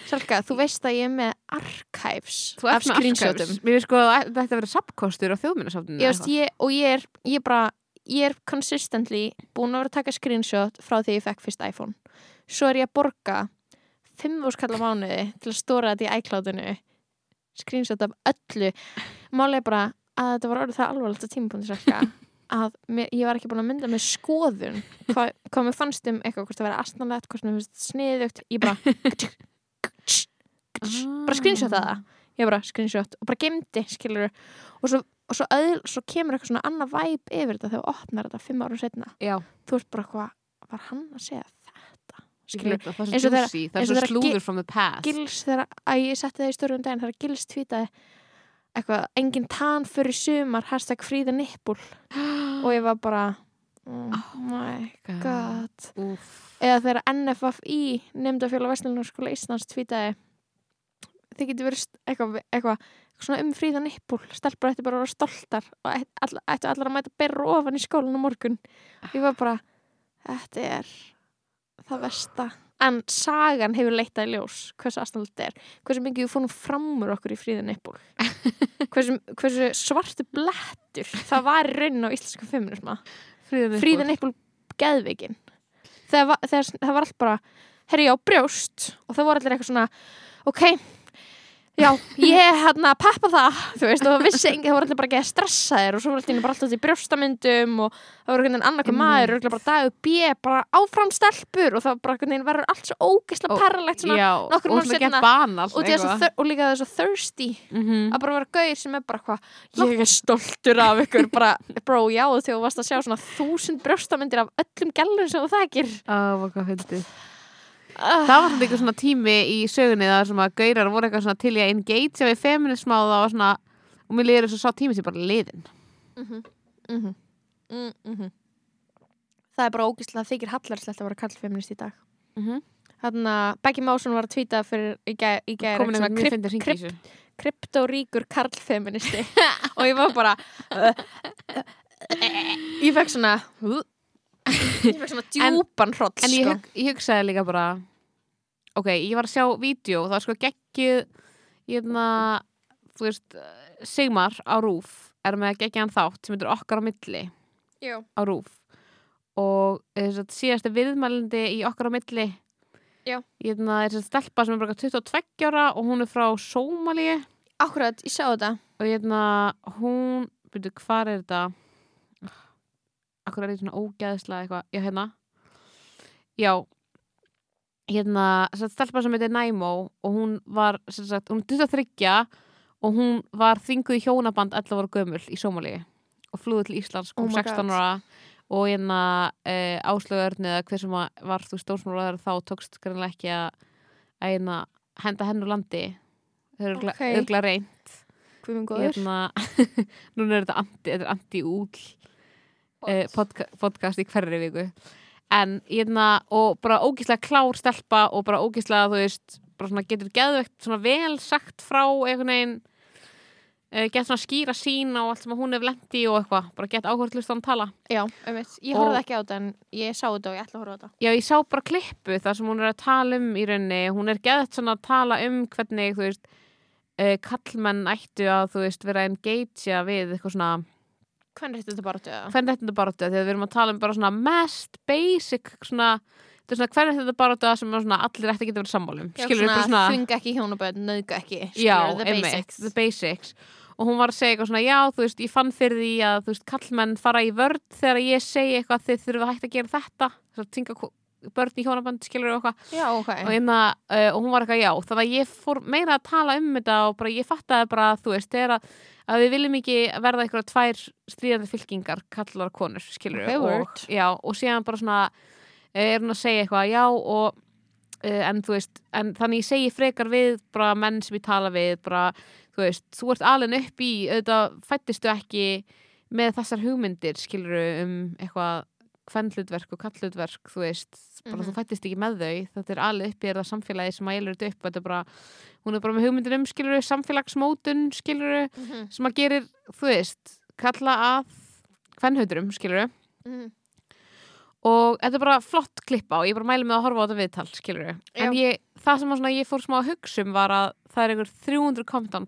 Salka, þú veist að ég er með archives Þú af archives. Mér veist sko að þetta að vera sapkostur á þjóðminnasáttinu ég, veist, ég, og ég er, ég er bara ég er consistently búin að vera að taka screenshot frá því ég fekk fyrst iPhone. Svo er ég að borga 5 úrskalla mánuði til að stóra þetta í iCloudinu. Screenshot af öllu. Málega bara að þetta var orðið það alvarlegt á tímapunkti salka að mér, ég var ekki búin að mynda með skoðun hvað, hvað mér fannst um eitthvað hvort það verið astnalegt, hvort mér finnst sniðugt. Ég bara bara screenshota það. Ég bara screenshot og bara gemdi skilur og svo, og svo, öðl, svo kemur eitthvað svona annað væp yfir þetta þegar þú opnar þetta fimm árum setna Já, þú ert bara eitthvað, var hann að segja þetta skilur, veit að það er svo slúður from the past. Gils þegar að ég setti það í stórum daginn þegar gils tvítaði eitthvað, engin tann fyrir sumar hashtag fríða nippul og ég var bara oh my god. Úff. eða þegar NFFI nefndafélag Vestlunarskóla Íslands tvítaði þið getur verið eitthvað, eitthvað svona um fríða nippul stelpur ætti bara að vera stoltar og ætti all, ættu allar að mæta berra ofan í skólan á morgun. Ég var bara þetta er það versta en sagan hefur leittað í ljós hversu aðstæðan þetta er hversu mikið við fórum fram úr okkur í fríða nippul hversu, hversu svartu blettur það var í raunin á íslenska feminisma Fríðan eitthvað geðveikin. Þegar, va- þegar s- það var allt bara herri já, brjóst. Og það voru allir eitthvað svona ok, já, ég hérna peppa það, þú veist, og vissi engi, það voru allir bara ekki að stressa þér og svo voru allir bara alltaf til brjóstamyndum og það voru einhvern veginn Einmitt. maður, örugglega bara dagur B, bara áfram stelpur og það bara einhvern veginn verður allt svo ógeðslega Og- perralegt svona Já, nokkrum og árum svona seinna. gett banal og, og líka það er svo thirsty Mhm. að bara vera gauð sem er bara hvað ég er stoltur af ykkur bara, bro, já, þegar þú varst að sjá svona þúsund brjóstamyndir af öllum gælum sem þú þekkir Á, uh, Það var svona eitthvað svona tími í sögunni þar sem að gaurar voru eitthvað svona til í að engagea við feminisma og það var svona og mér liður þess að sá tími sem bara liðin mhm, mhm, mm, mhm. það er bara ógíslega þykir hallarslegt að vera kallfeminist í dag. Mm -hmm. þannig að Becky Másson var að tvíta fyrir í gæ- í gæri komin svona einhvern mjög kryp, fyndið hringi í þessu. kryptoríkur karlfeministi. Og ég var bara ég fekk svona ég fekk svona djúpan hroll En ég, sko. hug, ég hugsaði líka bara ok, ég var að sjá vídeo og það var sko geggjuð hérna, þú veist Sigmar á Rúf er með geggjaðan þátt sem heitir okkar á milli Jú. á Rúf og þess að síðasti viðmælindi í okkar á milli Já. hérna, er þessi stelpa sem er bara 22 ára og hún er frá Sómalíu Akkurat, ég sá þetta og hérna hún, byrju, hvar er þetta akkur er þetta svona ógæðslega eitthvað, já hérna. Já. Hérna, að stelpa sem heitir Næmó og hún var, sem sagt, hún er 23 og hún var þvinguð í hjónaband 11 ára gömul í Sómalíu og flúði til Íslands, Oh kom my 16 God. ára og hérna uh, áslögurni eða hver sem að var þú stórsmálaður þá tókst greinlega ekki að að hérna, henda henn úr landi. Þau eru Ok. örgla reynd hérna, núna er þetta anti, anti-úl eh, podca podcast í hverri viku en hérna og bara ógíslega klár stelpa og bara ógíslega þú veist, bara svona getur geðvegt svona vel sagt frá einhvern veginn uh, gett svona skýra sín á allt sem hún hefur lendi og eitthvað, bara gett áhvert lust að hann tala Já, einmitt. Ég Og- horfði ekki á þetta en ég sá þetta og ég ætla að horfa á þetta. Já, ég sá bara klippu þar sem hún er að tala um í rauninni, hún er geðt svona að tala um hvernig, þú veist uh, kallmenn ættu að, þú veist, vera að engagea við eitthvað svona Hvernig er þetta bara þetta? hvernig þetta bara þetta, þegar við erum að tala um bara svona mest basic svona er hvernig þetta bara þetta sem svona allir að geta verið sammálum þvinga ekki hjónaböð, nöðga ekki já, the basics. the basics. Og hún var að segja eitthvað svona, já, þú veist, ég fann fyrir því að, þú veist, kallmenn fara í vörd þegar ég segi eitthvað þið þurfum að hægt að gera þetta. Þess að börn í hjónabönd, skilur og eitthvað. Já, ok. Og, uh, og hún var eitthvað, já, þannig að ég fór meira að tala um þetta og bara ég fattaði bara, þú veist, að, að við viljum ekki verða eitthvað tvær stríðandi fylkingar, kallar konur, skilur og, já, og síðan bara svona eh, er hún að segja eitthvað, já, og uh, en þú veist, en þannig ég segi frekar við bara menn sem ég tala við bara, þú veist, þú ert alveg upp í auðvitað fættistu ekki með þessar hugmyndir, skilur um eitthvað kvennlutverk og kallutverk, þú veist bara Mhm. þú fættist ekki með þau, þetta er alveg upp í þetta samfélagi sem að elur þetta upp þetta er bara, hún er bara með hugmyndir um skilur samfélagsmótun skilur Mhm, sem að gerir, þú veist kalla að kvennhauturum skilur mhm. og þetta er bara flott klippa og ég bara mæli með að horfa á þetta viðtal skilur en ég, það sem að ég fór smá að hugsa um var að það er einhver 300 kommentan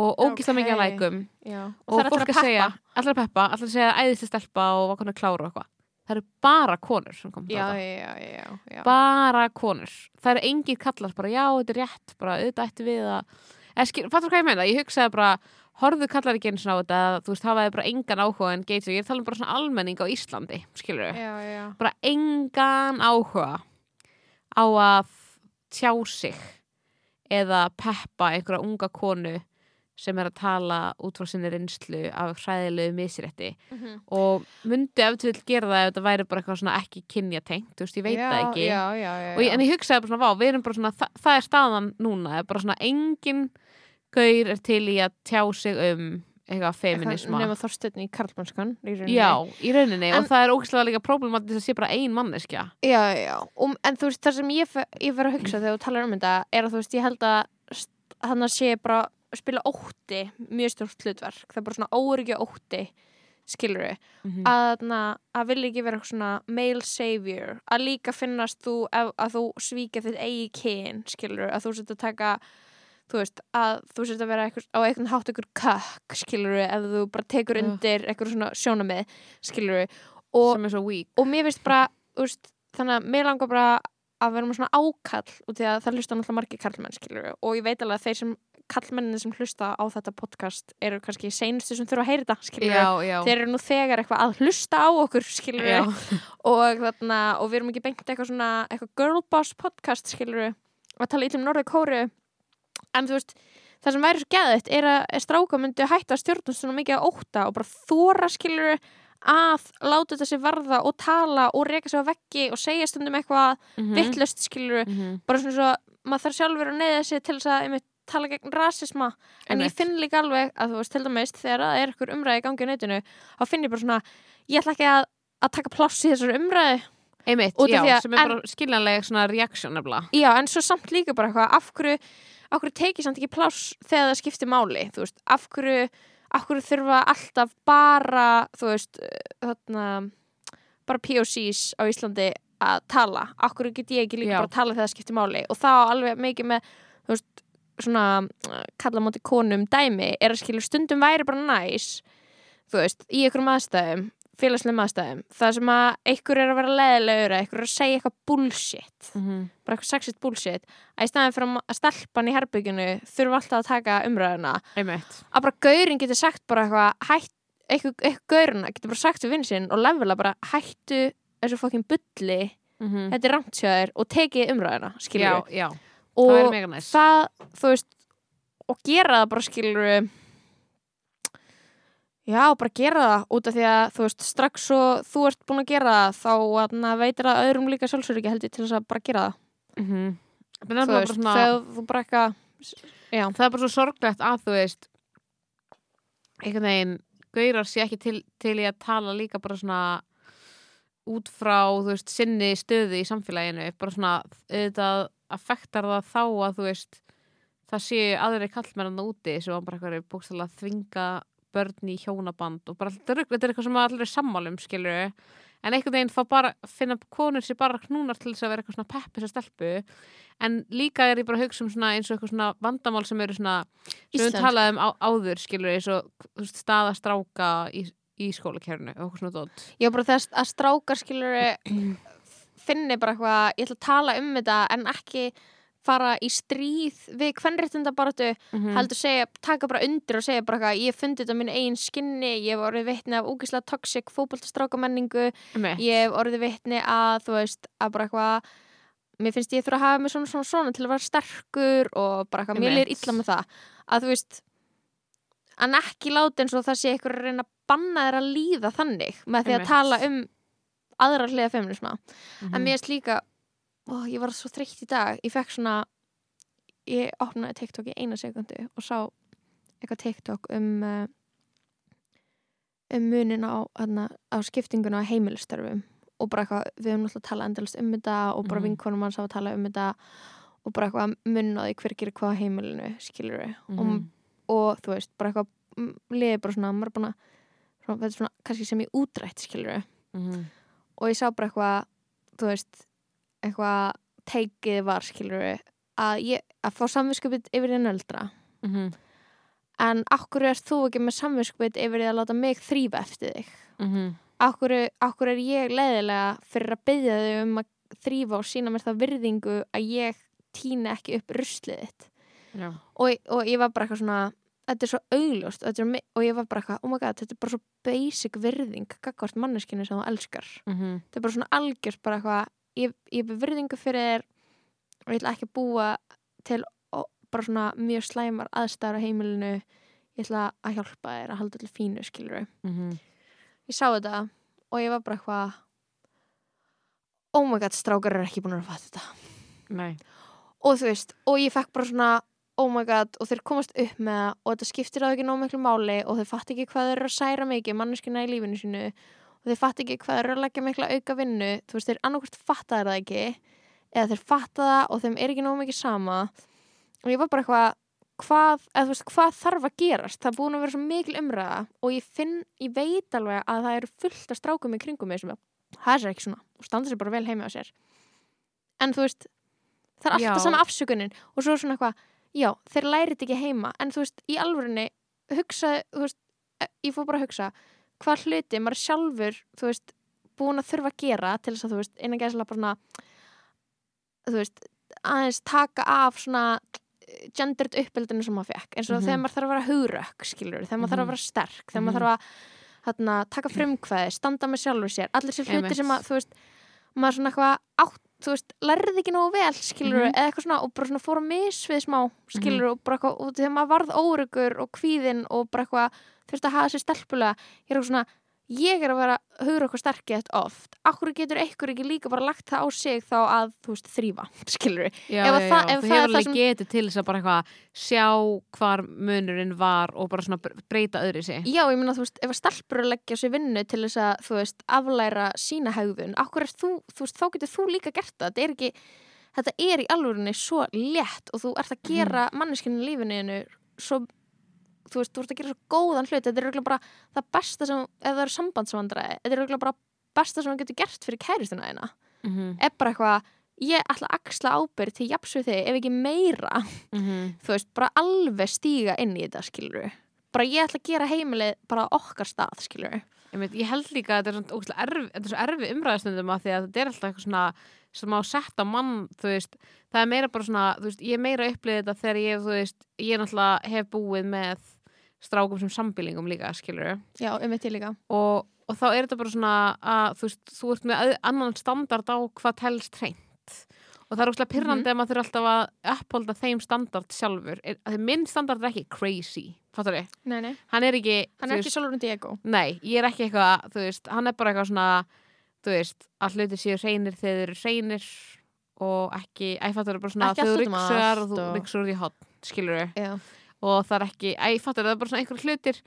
og ógislega mikið að lækum. Já. og er fólk allir að segja allir að peppa, allir að segja æðislega stelpa og var konar klára og eitthvað. Það eru bara konur sem kom já, já, já, bara konur. Það eru engir kallar bara já, þetta er rétt bara auðvitað ætti við að fattur hvað ég meina, ég hugsaði bara horfðu kallar ekki eins og á þetta þú veist, hafaði bara engan áhuga en geits og ég er að tala um bara svona almenning á Íslandi skilur við, bara engan áhuga á að tjá sig eða peppa einhverja unga konu sem er að tala út frá sinni reynslu af hræðilegu misrétti. Mhm. og myndi ef til vill gera það ef þetta væri bara eitthvað svona ekki kynja tengt, þú veist, ég veit já, það ekki. já, já, ég, en ég hugsaði bara svona, vá, við erum bara svona það, það er staðan núna, er bara svona engin gaur er til í að tjá sig um eitthvað feminisma nema þorstöðni í karlmannskan já, í rauninni, En- og það er ógæslega líka problematis að sé bara ein manneskja. Já, já, um, en þú veist það sem ég, ég verið að hugsa þegar þú talar um þetta er að þú veist, ég held að hann að sé bara spila ótti mjög stjórn hlutverk, það er bara svona óryggi ótti skilur við, mm að, na, að vilja ekki vera svona male savior, að líka finnast þú ef, að þú svíkja þitt eigi kyn, skilur að þú sett að taka þú veist, að þú sett að vera eitthvað, á einhvern hátt einhver kökk, skilur ef þú bara tekur undir eitthvað svona sjónamið, skilur og, sem er svo weak. og mér finnst bara, þú veist, þannig að mér langar bara að vera með svona ákall út í að það hlusta náttúrulega margir kallmenn, skilur og ég veit alveg að þeir sem kallmennin sem hlusta á þetta podcast eru kannski seinustu sem þurfa að heyra þetta, já, já, þeir eru nú þegar eitthvað að hlusta á okkur og, þarna, og við erum ekki beint eitthvað svona eitthvað girl boss podcast skilur að tala ítlum norðu kóru en þú veist það sem væri svo geðið er að stráka myndi hætta að stjórnum svona mikið að óta og bara þóra skilur að láta þetta sér varða og tala og reka sig á veggi og segja stundum eitthvað Mhm. vittlust skilur Mhm. bara svona svo maður þarf sjálfur að neyða sig til þess að tala gegn rasisma en ég Einmitt. finn líka alveg að þú veist til dæmis þegar það er eitthvað umræði í gangi á netinu þá finn ég bara svona ég ætla ekki að, að taka pláss í þessari umræði einmitt, já, að- sem er en- bara skiljanlega svona nefnilega. Já en svo samt líka bara eitthvað af hverju, hverju tekið samt ekki pláss þegar það skiptir máli þú veist? Af hverju, af hverju þurfa alltaf bara þú veist þarna bara POCs á Íslandi að tala? Af hverju get ég ekki líka Já. bara að tala þegar það skiptir máli? Og þá alveg mikið með þú veist svona kalla móti konum dæmi er að skilja stundum væri bara næs þú veist, í einhverjum aðstæðum félagslegum aðstæðum, það sem að einhver er að vera leðilegur eða einhver er að segja eitthvað bullshit Mhm. bara eitthvað sexist bullshit að í staðin fyrir að stelpan í herbygginu þurfa alltaf að taka umræðuna. Einmitt. Að bara gaurin getur sagt bara eitthvað hætt, eitthvað, eitthvað gaurina getur bara sagt við vinn sinn og levela bara hættu þessu fokkin bulli. Mhm. þetta er þér og tekið já, já, og það það, þú veist og gera það bara skilur já, bara gera það út af því að þú veist, strax svo þú ert búin að gera það þá atna, veitir það öðrum líka sjálfsögur held ég til þess að bara gera það. Mhm. Það er þú veist, svona þegar þú bara eitthvað það er bara svo sorglegt að þú veist einhvern veginn gaurar sé ekki til, til í að tala líka bara svona út frá þú veist sinni stöðu í samfélaginu bara svona auðvitað affektar það þá að þú veist það séu aðri kallmennan úti sem var bara eitthvað bókstæðlega að þvinga börn í hjónaband og bara þetta er, þetta er eitthvað sem allir er sammálum skilur en einhvern veginn fá bara finna konur sér bara knúnar til þess að vera eitthvað svona peppis að stelpu en líka er ég bara að hugsa um svona eins og eitthvað svona vandamál sem eru svona sem við Íslensk. talaðum á, áður skilur eins og þú veist, staða stráka í, í skólakernu og eitthvað svona dót já, bara þess að strákar skilur finni bara eitthvað, ég ætla að tala um þetta en ekki fara í stríð við hvernréttinda baratu Mhm. heldur segja, taka bara undir og segja bara eitthvað, ég hef fundið þetta á mínu eigin skinni ég hef orðið vitni af úgislega toxic fótboltastrákamenningu, Einmitt. ég hef orðið vitni að þú veist, að bara eitthvað mér finnst ég þurfa að hafa mig svona svona svona til að vera sterkur og bara eitthvað, mér lir illa með það að þú veist en ekki láta eins og það sé eitthvað að reyna að banna þér að líða þannig með því að tala um aðra hliða feminisma Mhm. en mér finnst líka ó, ég var svo þreytt í dag ég fekk svona ég opnaði TikTok í eina sekundu og sá eitthvað TikTok um uh, um munin á, hana, á skiptinguna á heimilistörfum og bara eitthvað, við höfum náttúrulega talað endalist um þetta og bara Mhm. mm. vinkonum hans hafa talað um þetta og bara eitthvað á því hver gerir hvað á heimilinu skilur við og, Mhm. og þú veist, bara eitthvað mm, liði bara svona, maður að svona, þetta er svona, kannski sem ég útrætt skilur við Mhm. og ég sá bara eitthvað þú veist, eitthvað teikið var, skilur við að, ég, að fá samvinskupið yfir því nöldra Mhm. en akkur er þú ekki með samvinskupið yfir því að láta mig þrýfa eftir þig Mhm. akkur, akkur er ég leiðilega fyrir að byggja þig um að þrýfa og sína mér það virðingu að ég týna ekki upp ruslið þitt Já. Og, og ég var bara eitthvað svona þetta er svo augljóst er, og ég var bara eitthvað, oh my god, þetta er bara svo basic virðing gagvart manneskinu sem þú elskar Mhm. þetta er bara svona algjörst bara eitthvað ég, ég ber virðingu fyrir þér og ég ætla ekki að búa til ó, bara svona mjög slæmar aðstæður á heimilinu ég ætla að hjálpa þér að halda til fínu skilur Mhm. ég sá þetta og ég var bara eitthvað oh my god, strákar eru ekki búin að fatta þetta Nei. og þú veist, og ég fekk bara svona oh my god, og þeir komast upp með það og þetta skiptir á ekki nóg miklu máli og þeir fatt ekki hvað þeir eru að særa mikið manneskina í lífinu sínu og þeir fatt ekki hvað þeir eru að leggja mikla auka vinnu þú veist, þeir annarkvort fatta þeir það ekki eða þeir fatta það og þeim er ekki nóg mikið sama. Og ég var bara eitthvað hvað, eða, þú veist, hvað þarf að gerast? Það er búin að vera svo mikil umræða og ég finn, ég veit alveg að það eru fullt af strákum í kringum mig sem er ekki svona og standa sér bara vel heimi á sér. En þú veist það er alltaf sama afsökunin og svo svona eitthvað, já, þeir læri þetta ekki heima. En þú veist, í alvörinni hugsa, þú veist, eh, ég fór bara að hugsa hvað hluti maður sjálfur þú veist, búin að þurfa að gera til þess að þú veist, innan gæsla bara þú veist, aðeins taka af svona eh, gendered uppeldinu sem maður fekk eins og Mhm. þegar maður þarf að vera hugrökk skilur, þegar maður þarf að vera sterk þegar maður þarf að þarna, taka frumkvæði, standa með sjálfur sér. Allir sér hluti sem að þú veist, maður svona eitthvað átt þú veist, lærði ekki nógu vel, skilur Mhm. eða eitthvað svona, og bara svona fór að misvið smá skilur, og bara eitthvað, og þegar maður varð órugur og kvíðinn og bara eitthvað þurfti að hafa sér stelpulega, ég er eitthvað svona ég er að vera hugur okkur sterkið oft, akkur getur einhver ekki líka bara lagt það á sig þá að, þú veist, þrýfa skilur, Já, að já, já. ef Þú hefur það alveg sem- getið til þess að bara eitthvað sjá hvar munurinn var og bara svona bre- breyta öðru sig. já, ég meina, þú veist, ef að stelpur að leggja sér vinnu til þess að, þú veist, aflæra sína hegðun, akkur er þú, þú veist, þá getur þú líka gert það, þetta er ekki þetta er í alvörinni svo létt og þú ert að gera mm. manneskinu í lífinu svo þú veist, þú ert að gera svo góðan hlut. Þetta er örugglega bara það besta sem, ef það eru sambandsvandræði þetta er örugglega bara besta sem hann getur gert fyrir kæristuna þeina, Mhm. er bara eitthvað ég ætla að axla ábyrð til við þig ef ekki meira, Mhm. þú veist bara alveg stíga inn í þetta, skilur bara ég ætla að gera heimilið bara okkar stað, skilur Ég, veit, ég held líka að þetta er, svona ógeðslega erfi, þetta er svo erfi umræðastundum að því að þetta er alltaf eitthvað svona sem á setta mann, þú veist. Það er meira bara svona, þú veist, ég meira upplýðið þetta þegar ég, þú veist, ég náttúrulega hef búið með strákum sem sambýlingum líka, skilur já, um þetta líka. Og, og þá er þetta bara svona að þú veist, þú ert með annan standard á hvað telst hreint. Og það er óslega pyrrandi Mhm. að maður þurfa alltaf að upphólda þeim standard sjálfur. Er- því minn standard er ekki crazy nei, nei. hann er ekki hann er veist, ekki sjálfur Diego. Nei, ég er ekki eitthvað, þú veist, hann er bara eitthvað svona, þú veist, að hluti séu hreinir þegar þeir eru hreinir og ekki, æ, fattur það bara svona út um ryksugar og þú og- ryksugar út í hotn, skilur já, og það er ekki, æ, fattur það er bara svona einhver hlutir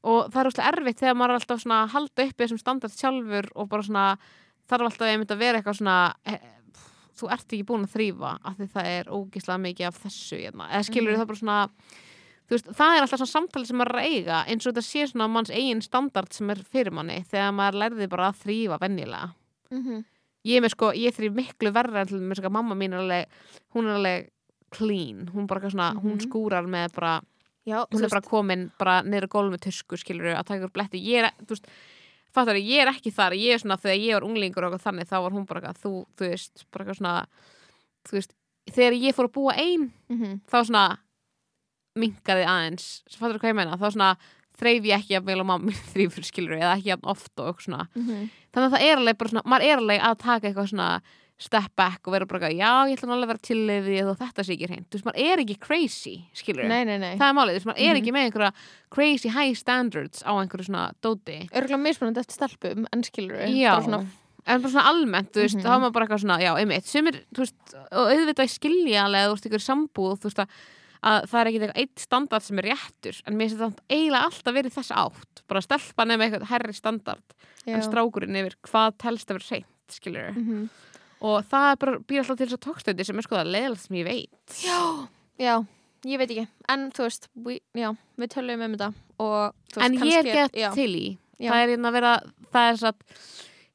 og það er úrslega erfitt þegar maður er alltaf svona að halda uppi þessum standard sjálfur og bara svona þarf alltaf einmitt að vera eitthvað svona e, þú ert ekki búin að þrýfa af því það er ógislega mikið af þessu hérna. eða skilur Mhm. það bara svona veist, það er alltaf svona samtali sem maður er að eiga eins og þetta sé svona manns eigin standard sem er fyrir manni þegar maður lærði bara að þrýfa venjulega mm ég er með sko, ég þrýf miklu verra en til mér sko, mamma mín er alveg hún er alveg clean, hún bara svona, hún Mhm. skúrar með bara já, hún er bara komin bara niður að gólf með tusku skilur að taka úr bletti ég er, þú veist, fattar ég er ekki þar, ég er svona þegar ég var unglingur og þannig, þá var hún bara eitthvað þú, þú veist, bara eitthvað svona þú veist, þegar ég fór að búa ein Mhm. þá svona minkaði aðeins, fattar þú hvað ég meina þá svona þreif ég ekki að vel á mamma þrýfur skilur eða ekki jafn oft og svona Mhm. þannig að það er alveg bara svona, maður er alveg að taka eitthvað svona step back og vera bara já, ég ætla alveg að vera tilliðið og þetta sé ekki hreint, þú veist, maður er ekki crazy skilur, Nei, nei, nei það er málið, þú veist, maður er Mhm. ekki með einhverja crazy high standards á einhverju svona dóti Örgulega mismunandi eftir stelpum, en skilur já, bara svona, en bara svona almennt, þú veist, Mhm. þá er maður bara eitthvað svona, já, einmitt, sumir, þú veist, og auðvitað skiljalega, þú veist, ykkur sambúð, þú veist, að, að það er ekki eitthvað eitt standard sem er réttur, en mér finnst þetta eiginlega alltaf verið þess átt, bara stelpan er með eitthvað herri standard, já. en strákurinn yfir hvað telst að vera hreint, skilur Mhm. Og það er bara, býr alltaf til þess að tókstöndi sem er sko það leiðilegt sem ég veit. Já, já, ég veit ekki. En þú veist, we, já, við tölum um þetta Og veist, en ég er gett já, til í. Já. það er hérna að vera, það er satt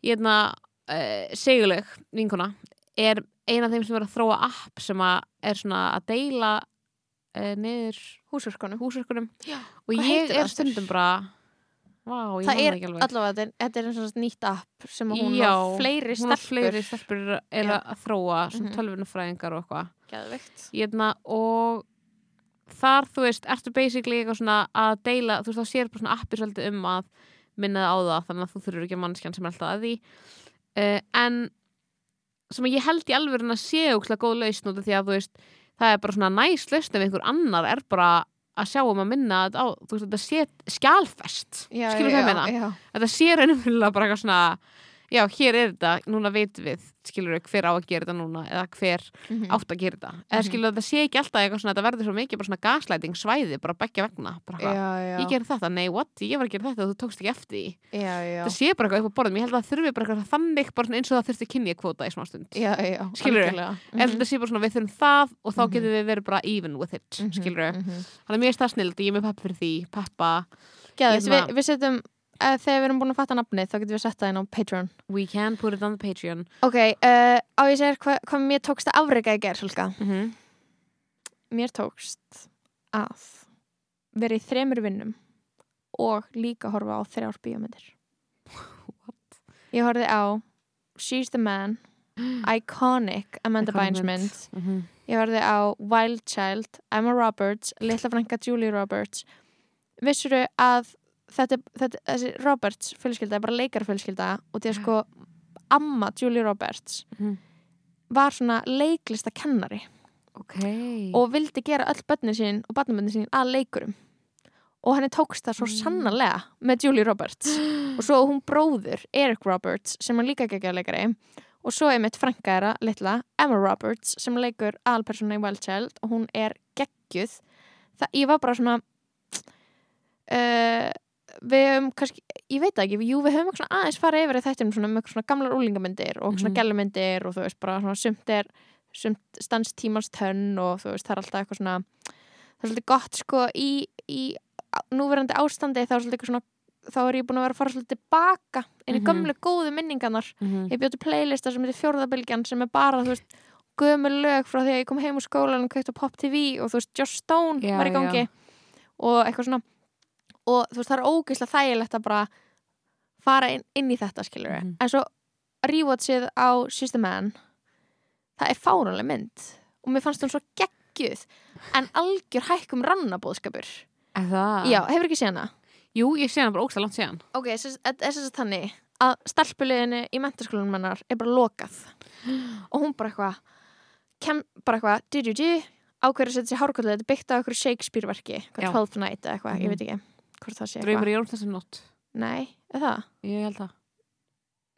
hérna uh, seguleg vinkona er eina af þeim sem er að þróa app sem að er svona að deila uh, niður húsverkunum. og hvað ég er stundum bara ég Það er allavega, þetta er, eins og nýtt app sem hún Já, á fleiri stelpur. fleiri stelpur er Já. að þróa svona Mhm. tölvunafræðingar og eitthvað. Hérna, og þar, þú veist, ertu basically eitthvað svona að deila, þú veist, þá sér bara svona appir svolítið um að minna það á það þannig að þú þurfur ekki að mannskjan sem er alltaf að því. Uh, en sem ég held í alveg að sé ókslega góð lausn út af því að þú veist, það er bara svona næst lausn ef einhver annar er bara að sjá um að minna þetta á, veist, þetta sé skjálfest, Já, skilur það meina? þetta sé raunverulega bara eitthvað svona já, hér er þetta, núna veitum við skilur við hver á að gera þetta núna eða hver mhm. átt að gera þetta. Eða Mhm. skilur þetta sé ekki alltaf eitthvað svona þetta verður svo mikið bara svona gaslæting svæði bara begja vegna bara já, já, ég gerði þetta, nei what, ég var að gera þetta og þú tókst ekki eftir það sé bara eitthvað upp á borðum, ég held að það þurfi bara eitthvað þannig bara eins og það þurfti kynja kvóta í smá stund. Skilurðu? algjörlega. en þetta sé bara svona við þurfum það og þá Mhm. getum við verið bara even with it. Mhm, skilur mhm. þannig að mér uh, þegar við erum búin að fatta nafnið þá getum við sett það inn á Patreon. We can put it on the Patreon. Ok, uh, á ég segir hvað hva mér tókst að afreika í gerð mm -hmm. mér tókst að vera í þremur vinnum og líka horfa á þrjár bíómyndir. What? ég horfði á She's the Man Iconic Amanda Bynes mynd. mm -hmm. ég horfði á Wild Child Emma Roberts, litla frænka Julie Roberts. Vissuru að þetta, þetta, þessi Roberts fjölskylda er bara leikarfjölskylda og því að sko amma Julie Roberts Mhm. var svona leiklista kennari ok. og vildi gera öll bönni sín og bönnumönni sín að leikurum. Og henni tókst það svo Mm. sannarlega með Julie Roberts. Og svo hún bróður Eric Roberts sem er líka geggja leikari og svo er mitt frænka þeirra litla Emma Roberts sem leikur aðalpersona í Wild Child og hún er geggjuð. Það, ég var bara svona uh, við höfum kannski, ég veit ekki jú við höfum eitthvað aðeins farið yfir svona, með eitthvað svona gamlar úlingamyndir og svona Mhm. gælumyndir og þú veist bara svona sumt er sumt stans tímans tönn og þú veist það er alltaf eitthvað svona það er svolítið gott sko í, í núverandi ástandi þá er svolítið eitthvað svona þá er ég búin að vera að fara svolítið tilbaka inn í Mhm. gömlu góðu minningarnar Mhm. ég bjóti playlista sem heitir fjórðabilgjan sem er bara þú veist gömul lög frá því að ég kom heim úr skólan og kveikt á Pop TV og þú veist Joss Stone Já, var í gangi og eitthvað svona og þú veist það er ógeðslega þægilegt að bara fara inn, inn í þetta skilur Mhm. en svo rewatchið á She's the Man það er fáránlega mynd og mér fannst hún svo geggjuð en algjör hækkum rannabóðskapur Er það? já, hefur ekki séð hana Jú, ég sé hann bara ógst langt síðan ok, þess að þess að þannig að stelpuleginu í mentaskólanum hennar er bara lokað og hún bara eitthvað kem bara eitthvað ákveður að setja sér hárkvöldu þetta er byggt á eitthvað Shakespeare verki Já. 12th Night eitthvað, Mhm. ég veit ekki hvort það sé eitthvað. Í jólum þessum nótt. Nei, er það? Ég held það.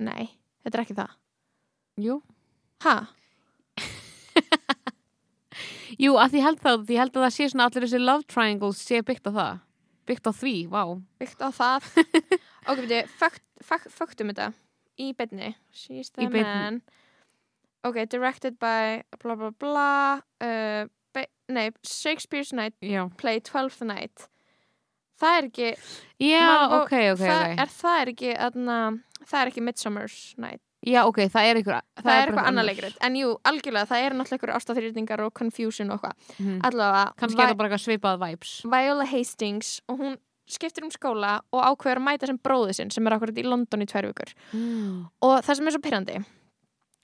Nei, þetta er ekki það. Jú. Ha? Jú, að því held það, því held að það sé svona allir þessi love triangles sé byggt á það. Byggt á því, vá. Byggt á það. Ok, veitu, faktum þetta. Í beinni. She's the Í man. Ok, directed by bla bla bla uh, nei, Shakespeare's Night Já, play 12th Night það er ekki Já Man- ok, ok, það, ok. er, það er ekki aðna, það er ekki Midsummer's Night. Já, ok, það er einhver það, er eitthvað annar leikrit. En jú, algjörlega, það er náttúrulega eitthvað ástæðrýrningar og confusion og eitthvað. Mm. allavega, Kannski er það bara eitthvað svipað vibes. Vi Viola Hastings og hún skiptir um skóla og ákveður að mæta sem bróði sinn sem er akkurat í London í tvær vikur. Mm. og það sem er svo pyrrandi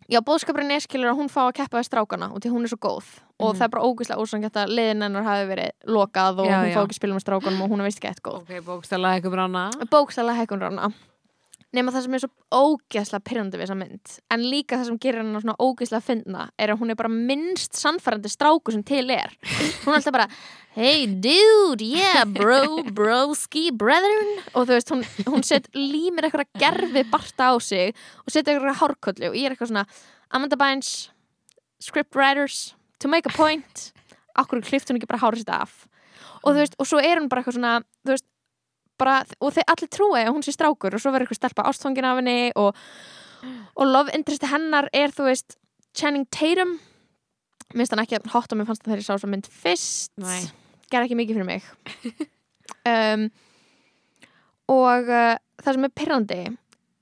já, bóðskapurinn er skilur að hún fá að keppa við strákana og því hún er svo góð og Mhm. það er bara ógæslega ósangett að liðin hennar hafi verið lokað og Já, hún já. fá ekki spila með strákunum og hún er veist ekki eitt góð ok, bókstæla eitthvað brána bókstæla hækkun rána nema það sem er svo ógeðslega pyrrandi við þessa mynd en líka það sem gerir hennar svona ógeðslega fyndna er að hún er bara minnst sannfærandi stráku sem til er. Hún er alltaf bara hey dude, yeah bro, broski, brethren. Og þú veist, hún, hún set límir eitthvað gerfi barta á sig og setur eitthvað hárkollu og ég er eitthvað svona Amanda Bynes, scriptwriters to make a point. Okkur klift hún ekki bara hárið sitt af? Og þú veist, og svo er hún bara eitthvað svona þú veist, bara, og þeir allir trúi að hún sé strákur og svo verður eitthvað stelpa ástfangin af henni og, og love interesti hennar er þú veist Channing Tatum. Minnst hann ekki hot og mér fannst það þegar ég sá þessa mynd fyrst. Gerði ekki mikið fyrir mig. Um, og uh, það sem er pyrrandi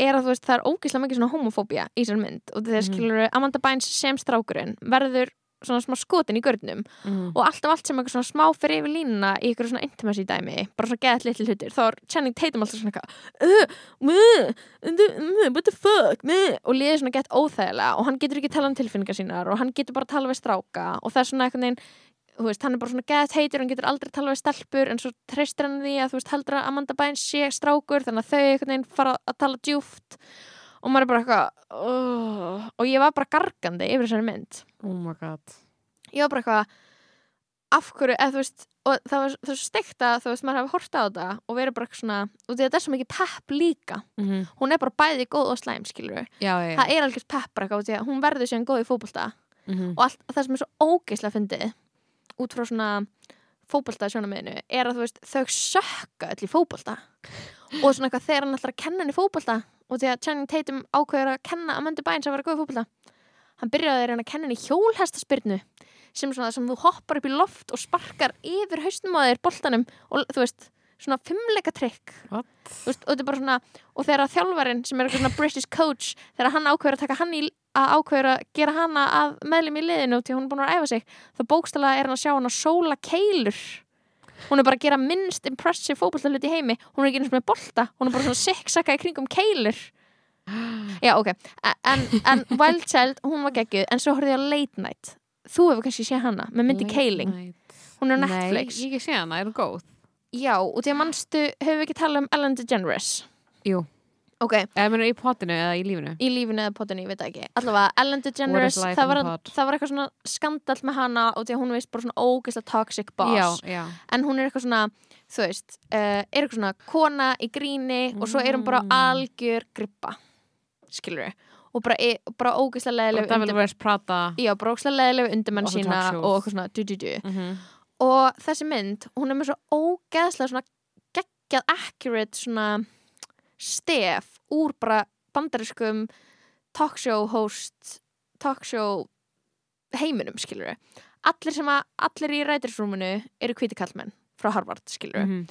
er að þú veist það er ógeðslega mikið svona homofóbía í þessar mynd. Og þegar Mhm. skilur Amanda Bynes sem strákurinn verður svona smá skotin í görnum mm. og alltaf allt sem eitthvað svona smá fyrir yfir línuna í eitthvað svona intimacy dæmi bara svona geðað litli hlutir þá er Channing Tatum alltaf svona eitthvað uh, what the fuck og liðið svona gett óþægilega og hann getur ekki tala um tilfinningar sínar og hann getur bara tala við stráka og það er svona eitthvað neginn þú veist, hann er bara svona geðað heitur hann getur aldrei tala við stelpur en svo treystir hann því að þú veist heldur að Amanda Bynes sé strákur þannig að þau fara að tala djúft og maður er bara eitthvað uh, og ég var bara gargandi yfir þessari mynd. Oh my god. Ég var bara eitthvað af hverju, eða þú veist og það var, það svo steikt að þú veist, maður hafi horta á þetta og verið bara eitthvað svona, og þetta er svo mikið pepp líka, mm hún er bara bæði góð og slæm, skilur já, já, það er algjörð pepp bara eitthvað, hún verður síðan góð í fótbolta. Mm og allt það sem er svo ógeislega fyndið út frá svona fótbolta í sjónamiðinu, er að þú veist þau sökka öll í fótbolta. Og svona eitthvað þegar hann ætlar að kenna henni fótbolta og því að Channing Tatum ákveður að kenna Amanda Bynes að vera góð fótbolta hann byrjaði að reyna að kenna henni hjólhestaspyrnu sem svona sem þú hoppar upp í loft og sparkar yfir hausnum á þér boltanum og þú veist, svona fimmleika trikk. Og þetta er bara svona og þegar að þjálfarinn sem er svona British coach þegar hann ákveður að taka hann í að ákveður að gera hana að meðlum í liðinu til hún er búin að æfa sig þá bókstala er hann að sjá hann að sóla keilur hún er bara að gera minnst impressive fótballtalut í heimi. Hún er ekki eins með bolta, hún er bara svona siksaka í kringum keilur. Já ok, en, en Wild Child hún var geggjuð, en svo horfði ég á Late Night. Þú hefur kannski séð hana með myndi Keiling. Hún er á Netflix. Nei, ég ekki sé hana, er hún góð? já, og því að mannstu, hefur við ekki talað um Ellen DeGeneres? Jú ok, Eða mennur í potinu eða í lífinu? í lífinu eða potinu, ég veit það ekki allavega Ellen DeGeneres, það var, það var eitthvað svona skandal með hana og því að hún veist bara svona ógeðslega toxic boss Já, já en hún er eitthvað svona, þú veist uh, er eitthvað svona kona í gríni og svo er hún bara Mm. algjör grippa skilur við og bara, e, bara ógeðslega leðileg Devil Wears Prada já, bara ógeðslega leðileg undirmenn Og the sína og eitthvað svona du, du, du. mm -hmm. og þessi mynd, hún er með svo ógeðslega svona geggjað accurate svona stef úr bara bandariskum talkshow host talkshow heiminum, skilur við allir sem að, allir í rætirsrúminu eru hvíti kallmenn frá Harvard, skilur við Mhm.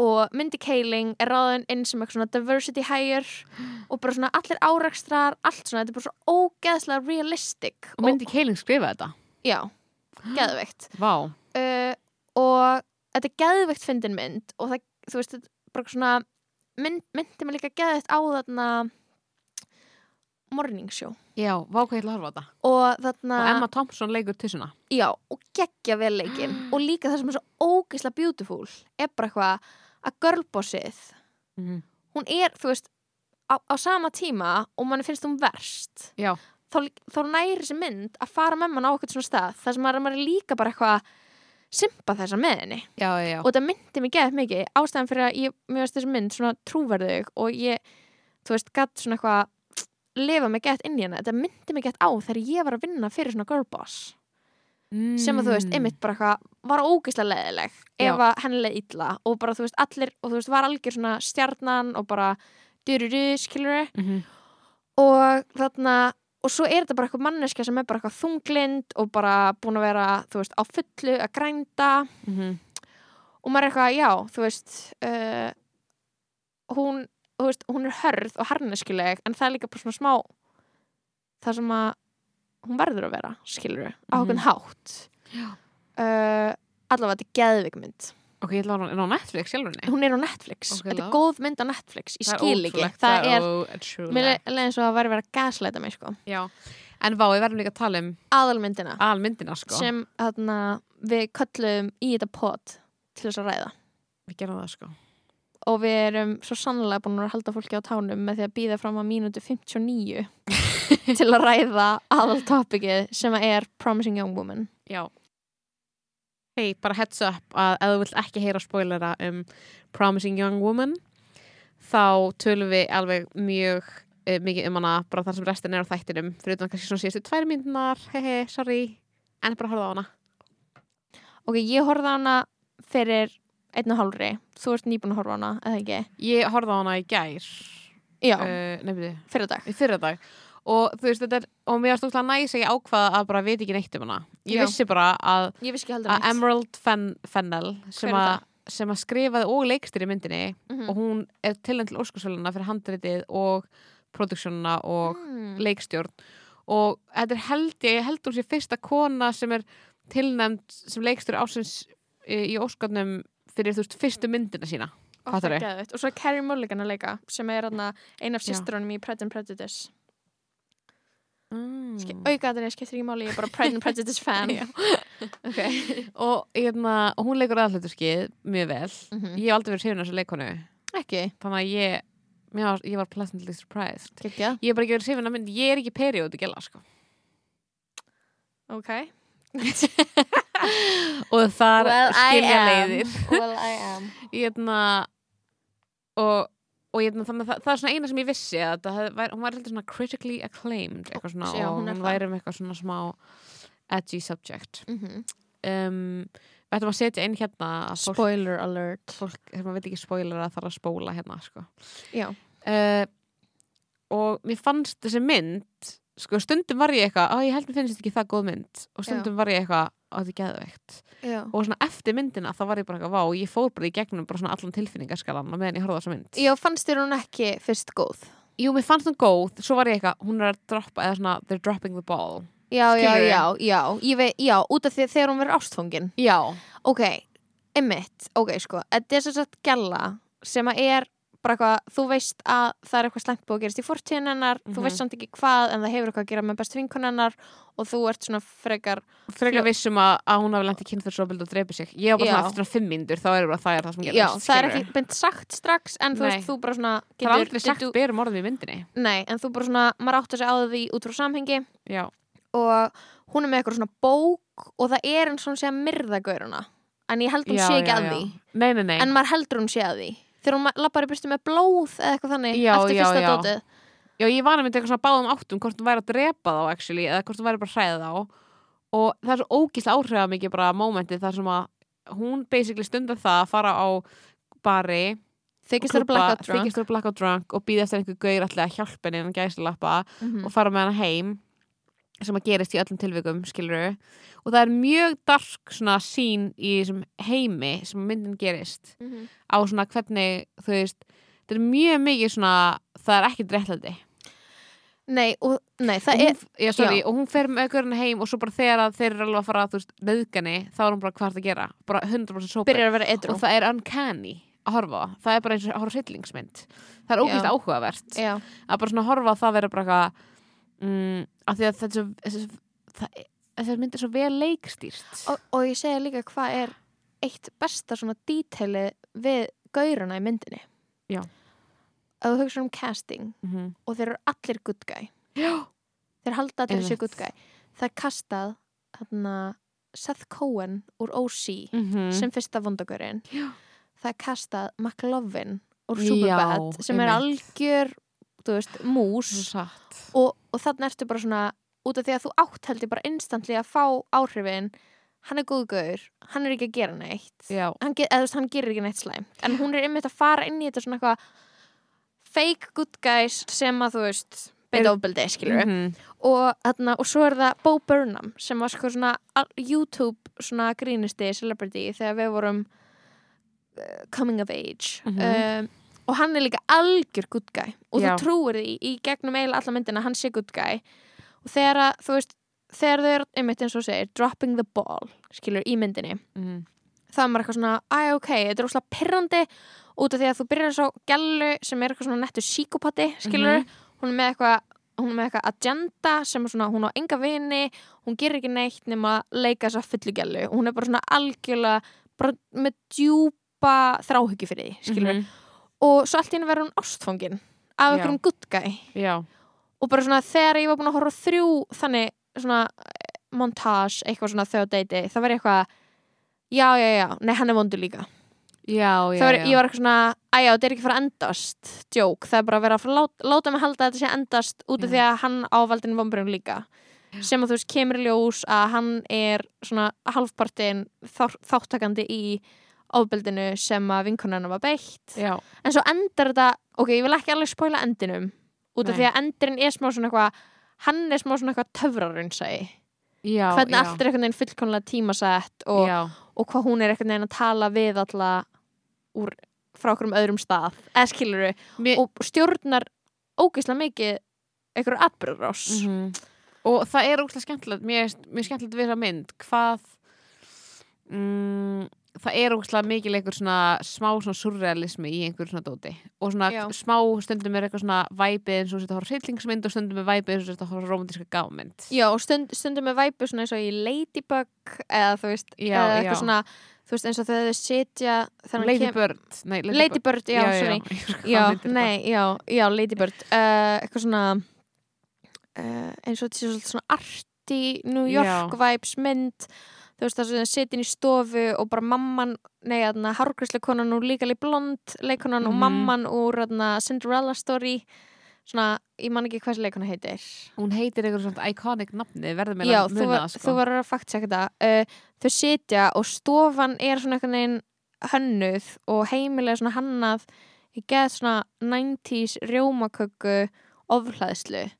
og Mindy Kaling er ráðin inn sem eitthvað svona diversity hire og bara svona allir árekstrar, allt svona, þetta er bara svo ógeðslega realistic Og myndi Keiling skrifa þetta? já, geðveikt uh, og þetta er geðveikt fyndin mynd og það, þú veist, bara svona mynd, myndi mig líka geðveikt á þarna morning show. Já, vá hvað ég ætla að horfa á þetta. Og þarna, Og Emma Thompson leikur tussuna já, og geggja vel leikinn. Og líka það sem er svo ógeðslega beautiful er bara eitthvað að girlbossið mm hún er, þú veist, á, á sama tíma og manni finnst hún verst Já, þá, þá næri þessi mynd að fara með mann á eitthvað svona stað þar sem maður er líka bara eitthvað sympa þessa með henni. Já, já, og þetta myndi mig geðið mikið ástæðan fyrir að ég, mér veist þessi mynd svona trúverðug og ég, þú veist, gatt svona eitthvað lifa mig gett inn í hana. Þetta myndi mig gett á þegar ég var að vinna fyrir svona girlboss mm. sem að þú veist, einmitt bara eitthvað var ógeðslega leðileg ef að henni leið illa og bara þú veist, allir, og þú veist, var algjör svona stjarnan og bara dyruru, skilur mm -hmm. og þarna og svo er þetta bara eitthvað manneskja sem er bara eitthvað þunglind og bara búin að vera, þú veist, á fullu að grænda Mhm. og maður er eitthvað, já, þú veist uh, hún þú veist, hún er hörð og harneskuleg en það er líka bara svona smá það sem að hún verður að vera, skilur við, á okkur hátt Já. uh, allavega þetta er geðvikmynd Ok, ég að hún á Netflix sjálfurni hún er á Netflix, Ok, þetta er góð mynd á Netflix ég skil ekki, það er mér er eins og að væri verið að gasleita mig sko. Já, en vá, við verðum líka að tala um aðalmyndina. Almyndina sko. Sem þarna, við köllum í þetta pot til þess að ræða. Við gerum það sko. Og við erum svo sannlega búin að halda fólki á tánum með því að býða fram á mínútu 59 til að ræða aðaltopikið sem er Promising Young Woman. Já Hei, bara heads up að ef þú vilt ekki heyra spoilera um Promising Young Woman þá tölum við alveg mjög uh, mikið um hana bara þar sem restin er á þættinum fyrir utan kannski svona síðustu tvær myndunar hehe, sorry, en bara horfa á hana. Ok, ég horfði á hana fyrir einn og hálfri. Þú ert nýbúin að horfa á hana, eða ekki? Ég horfði á hana í gær. Já, uh, nefnir, fyrir dag í fyrra dag og þú veist, þetta er, og mér var stókla næs að ég ákvaða að bara veit ekki neitt um hana. Ég Já. vissi bara að, vissi að Emerald Fen Fennel sem sem að skrifaði og leikstir í myndinni mm og hún er tilnænt til Óskarsvöluna fyrir handritið og produksjónuna og mm. leikstjórn. Og þetta er held ég, held hún sé fyrsta kona sem er tilnæmt sem leikstur ásins í, í Óskarnum fyrir þú veist fyrstu myndina sína. Og, og svo er Carrie Mulligan að leika sem er þarna ein af sýstrunum í Pride and Prejudice mm. aukaðinni skiptir ekki máli, ég er bara Pride and Prejudice fan. Já. ok. Og, og hún leikur aðhluturskið mjög vel. Mhm. ég hef aldrei verið hrifin af þessu leikonu. Ekki, þannig að ég, var, ég var pleasantly surprised. Gekkja ég hef bara ekki verið hrifin af mynd ég er ekki periódi gæla sko. Ok. Og þar Well, skilja leiðir. Well I am. Hérna og, og hérna, þannig að það, það er svona eina sem ég vissi að væri, hún var heldur svona critically acclaimed eitthvað svona Já, og hún er hún væri um eitthvað svona smá edgy subject. Mm um, við ættum að setja inn hérna að fólk, spoiler alert. fólk maður veit ekki spoiler að það er að spóla hérna sko. já, uh, og mér fannst þessi mynd sko stundum var ég eitthvað að ég held mér finnst þetta ekki það góð mynd. Og stundum var ég eitthvað að þetta er geðveikt. Já. Og svona eftir myndina þá var ég bara eitthvað vá ég fór bara í gegnum bara svona allan tilfinningaskalan á meðan ég horfði á þessa mynd. Já, fannst þér hún ekki fyrst góð? Jú, mér fannst hún góð, svo var ég eitthvað hún er að droppa, eða svona, they're dropping the ball. Já, já, Skilurðu? já, já, ég veit, já, út af því að þegar hún verður ástfangin. Já, ok, einmitt, ok, sko þetta er sem sagt gælla sem að er bara eitthvað, þú veist að það er eitthvað slæmt búið að gerast í fortíðin hennar þú Mhm. veist samt ekki hvað, en það hefur eitthvað að gera með best vinkun hennar og þú ert svona frekar frekar vissum að, að hún hafi lent í kynþursóbild og dreipið sig. Ég var bara svona eftir svona fimm mínútur, þá er bara það er það sem gerist já, það er ekki beint sagt strax en þú Nei. veist, þú bara svona Það er aldrei sagt berum orðið í myndinni. Nei, en þú bara svona, maður átt að segja á því út frá samhengi. Já, og hún er með eitthvað svona bók og það er eins og hún sé að gauruna. En ég held hún já, sé ekki já, að já. því. Nei, nei, nei. En maður heldur hún sé að því þegar hún lappar í byrstu með blóð eða eitthvað þannig Já, eftir fyrsta já. dótið Já, ég var að mynda eitthvað svona báðum áttum hvort hún væri að drepa þá actually, eða hvort hún væri bara að hræða þá og það er svo ógíslega áhrifa mikið bara momentið þar sem að hún basically stundar það að fara á bari þykist þykist vera blackout drunk og býða eftir einhver gaur alltaf að en gæslappa Mhm. og fara með hana heim sem að gerist í öllum tilvikum skilur og það er mjög dark svona sín í þessum heimi sem myndin gerist Mhm. á svona hvernig þú veist þetta er mjög mikið svona það er ekki dréttlæti nei, og, nei, það og er hún, já, sorry, já. og hún fer með gaurinn heim og svo bara þegar að þeir eru alveg að fara þú veist, nöðgani þá er hún bara hvað er það að gera? Bara 100% sópir byrjar að vera edru og það er uncanny að horfa á. Það. er bara eins og að horfa á hryllingsmynd. Það er ógæst áhugavert. Já, að bara svona horfa á það vera bara eitthvað mm, af því að þetta er svo- þessi- það- þessar mynd er svo vel leikstýrt og, og ég segja líka hvað er eitt besta svona díteili við gauruna í myndinni Já. að þú hugsa um casting mm -hmm. og þeir eru allir good guy já, þeir halda allir Einmitt. good guy það er kastað þarna, Seth Cohen úr OC mm sem fyrsta vondagurinn Já. það er kastað McLovin úr Já, Superbad sem er algjör þú veist, mús. Satt. Og, og þannig ertu bara svona út af því að þú átt held ég bara instantly að fá áhrifin hann er góðgauður, hann er ekki að gera neitt. Hann, eða, þú veist, hann gerir ekki neitt slæm en hún er einmitt að fara inn í þetta svona eitthvað fake good guys sem að þú veist beita ofbeldi, skilur Mhm. og, þarna, og svo er það Bo Burnham sem var sko svona YouTube svona grínisti celebrity þegar við vorum uh, coming of age. Mhm. um, og hann er líka algjör good guy. Og Já. þú trúir því í gegnum eiginlega alla myndina hann sé good guy. Og þegar að þú veist þegar þau eru einmitt eins og segir dropping the ball skilur í myndinni Mhm. þá er maður eitthvað svona, æ ok, þetta er óslega pirrandi. Út af því að þú byrjar svo gælu sem er eitthvað svona nettur síkopati skilur, hún er með eitthvað hún er með eitthvað agenda sem er svona hún á enga vini, hún gerir ekki neitt nema að leika þess að fullu gælu hún er bara svona algjörlega bara með djúpa þráhyggju fyrir því skilur, Mhm. Og svo allt í henni verður hún ástfangin af einhverjum Já, og bara svona þegar ég var búin að horfa þrjú þannig svona eh, montage eitthvað svona þau á deiti það var eitthvað já, já, já, nei hann er vondur líka. Já, já, það var, já. ég var eitthvað svona, æjá, þetta er ekki að fara að endast joke, það er bara að vera að fara að láta, mig halda að þetta sé að endast út af því að hann ávaldin vombrun líka. Sem að þú veist kemur í ljós að hann er svona halvpartin þá, þáttakandi í ofbeldinu sem að vinkonarna var beitt. Já, en svo endar þetta, ok, ég vil ekki alveg spoila endinum út af Nei. því að endurinn er smá svona eitthvað hann er smá svona eitthvað töfrarunnsæði já, hvernig já. allt er veginn fullkonlega tímasett og, og hvað hún er veginn að tala við alla úr, frá okkur um öðrum stað. Eða skilur Mér, og stjórnar ógeðslega mikið einhverju atbyrðrás Mhm. og það er ógæslega skemmtilegt mér er skemmtilegt við þessa mynd hvað mm, það er ógæslega mikil einhver svona smá svona surrealismi í einhver svona dóti. Og svona Já. smá stundum er eitthvað svona væpið eins og þetta horf hryllingsmynd og stundum er væpið eins og þetta horf romantíska gámynd Já, og stund, stundum með væpu svona eins og í Ladybug eða þú veist, Já, eða já. eitthvað svona þú veist eins og þegar þau sitja þegar hann Lady kem- nei, Ladybird, já, Já, er nei, já, já, Ladybird. Uh, eitthvað svona uh, eins og þetta sé svona arti New York Já. vibes mynd þú veist það sem sitin í stofu og bara mamman, nei, þarna hárgræslu konan úr Legally Blonde leikonan og Mhm. mamman úr þarna Cinderella Story svona, ég man ekki hvað leikona heitir það? hún heitir einhver svona iconic nafni verður Já, að muna það sko þú var að fakt segja þetta uh, þau sitja og stofan er svona einhvern veginn hönnuð og heimilega svona hannað ég get svona 90s rjómaköku oflæðslu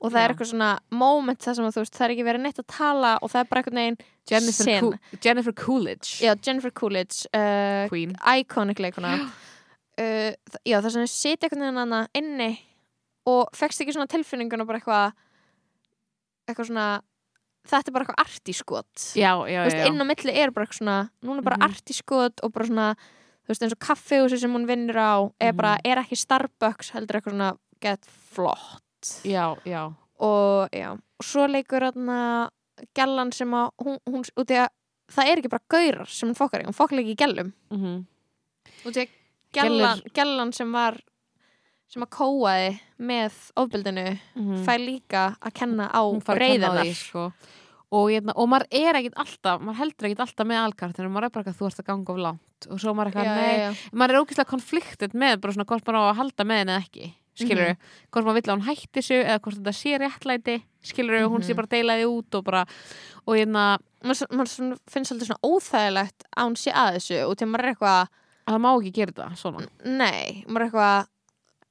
og það Já. er eitthvað svona moment það sem að þú veist það er ekki verið neitt að tala og það er bara einhvern veginn Jennifer, sen. Coo- Jennifer Coolidge já, Jennifer Coolidge uh, Queen iconic leikuna uh, þ- já, það sem þau sitja einhvern veginn hana inni og fegst ekki svona tilfinninguna bara eitthvað eitthvað svona þetta er bara eitthvað artískot já, já, þú veist, já, inn á milli er bara eitthvað svona núna bara Mhm. artískot og bara svona þú veist, eins og kaffehúsi sem hún vinnur á er Mhm. bara, er ekki Starbucks heldur eitthvað svona get flott já, já. og já, og svo leikur þarna gellan sem að hún, hún að það er ekki bara gaurar sem hún fokkar í, hún fokkar ekki í gellum. Mm út í að gellan, gellan sem var sem að kóaði með ofbildinu -hmm. fær líka að kenna á að því sko. og, hérna, og maður er ekkit alltaf maður heldur ekkit alltaf með alkartinu maður er bara eitthvað þú ert að ganga of langt. Og svo maður er nei, já, maður er ógeðslega konfliktið með bara svona hvort maður á að halda með henni eða ekki skilur Mhm. hvort maður vill að hún hætti þessu eða hvort þetta sé réttlæti skilur hún sé Mhm. bara að deila því út og bara og hérna, maður, maður finnst alltaf svona óþægilegt að hún sé að þessu og til maður er eitthvað að það má ekki gera þetta svona nei, maður er eitthvað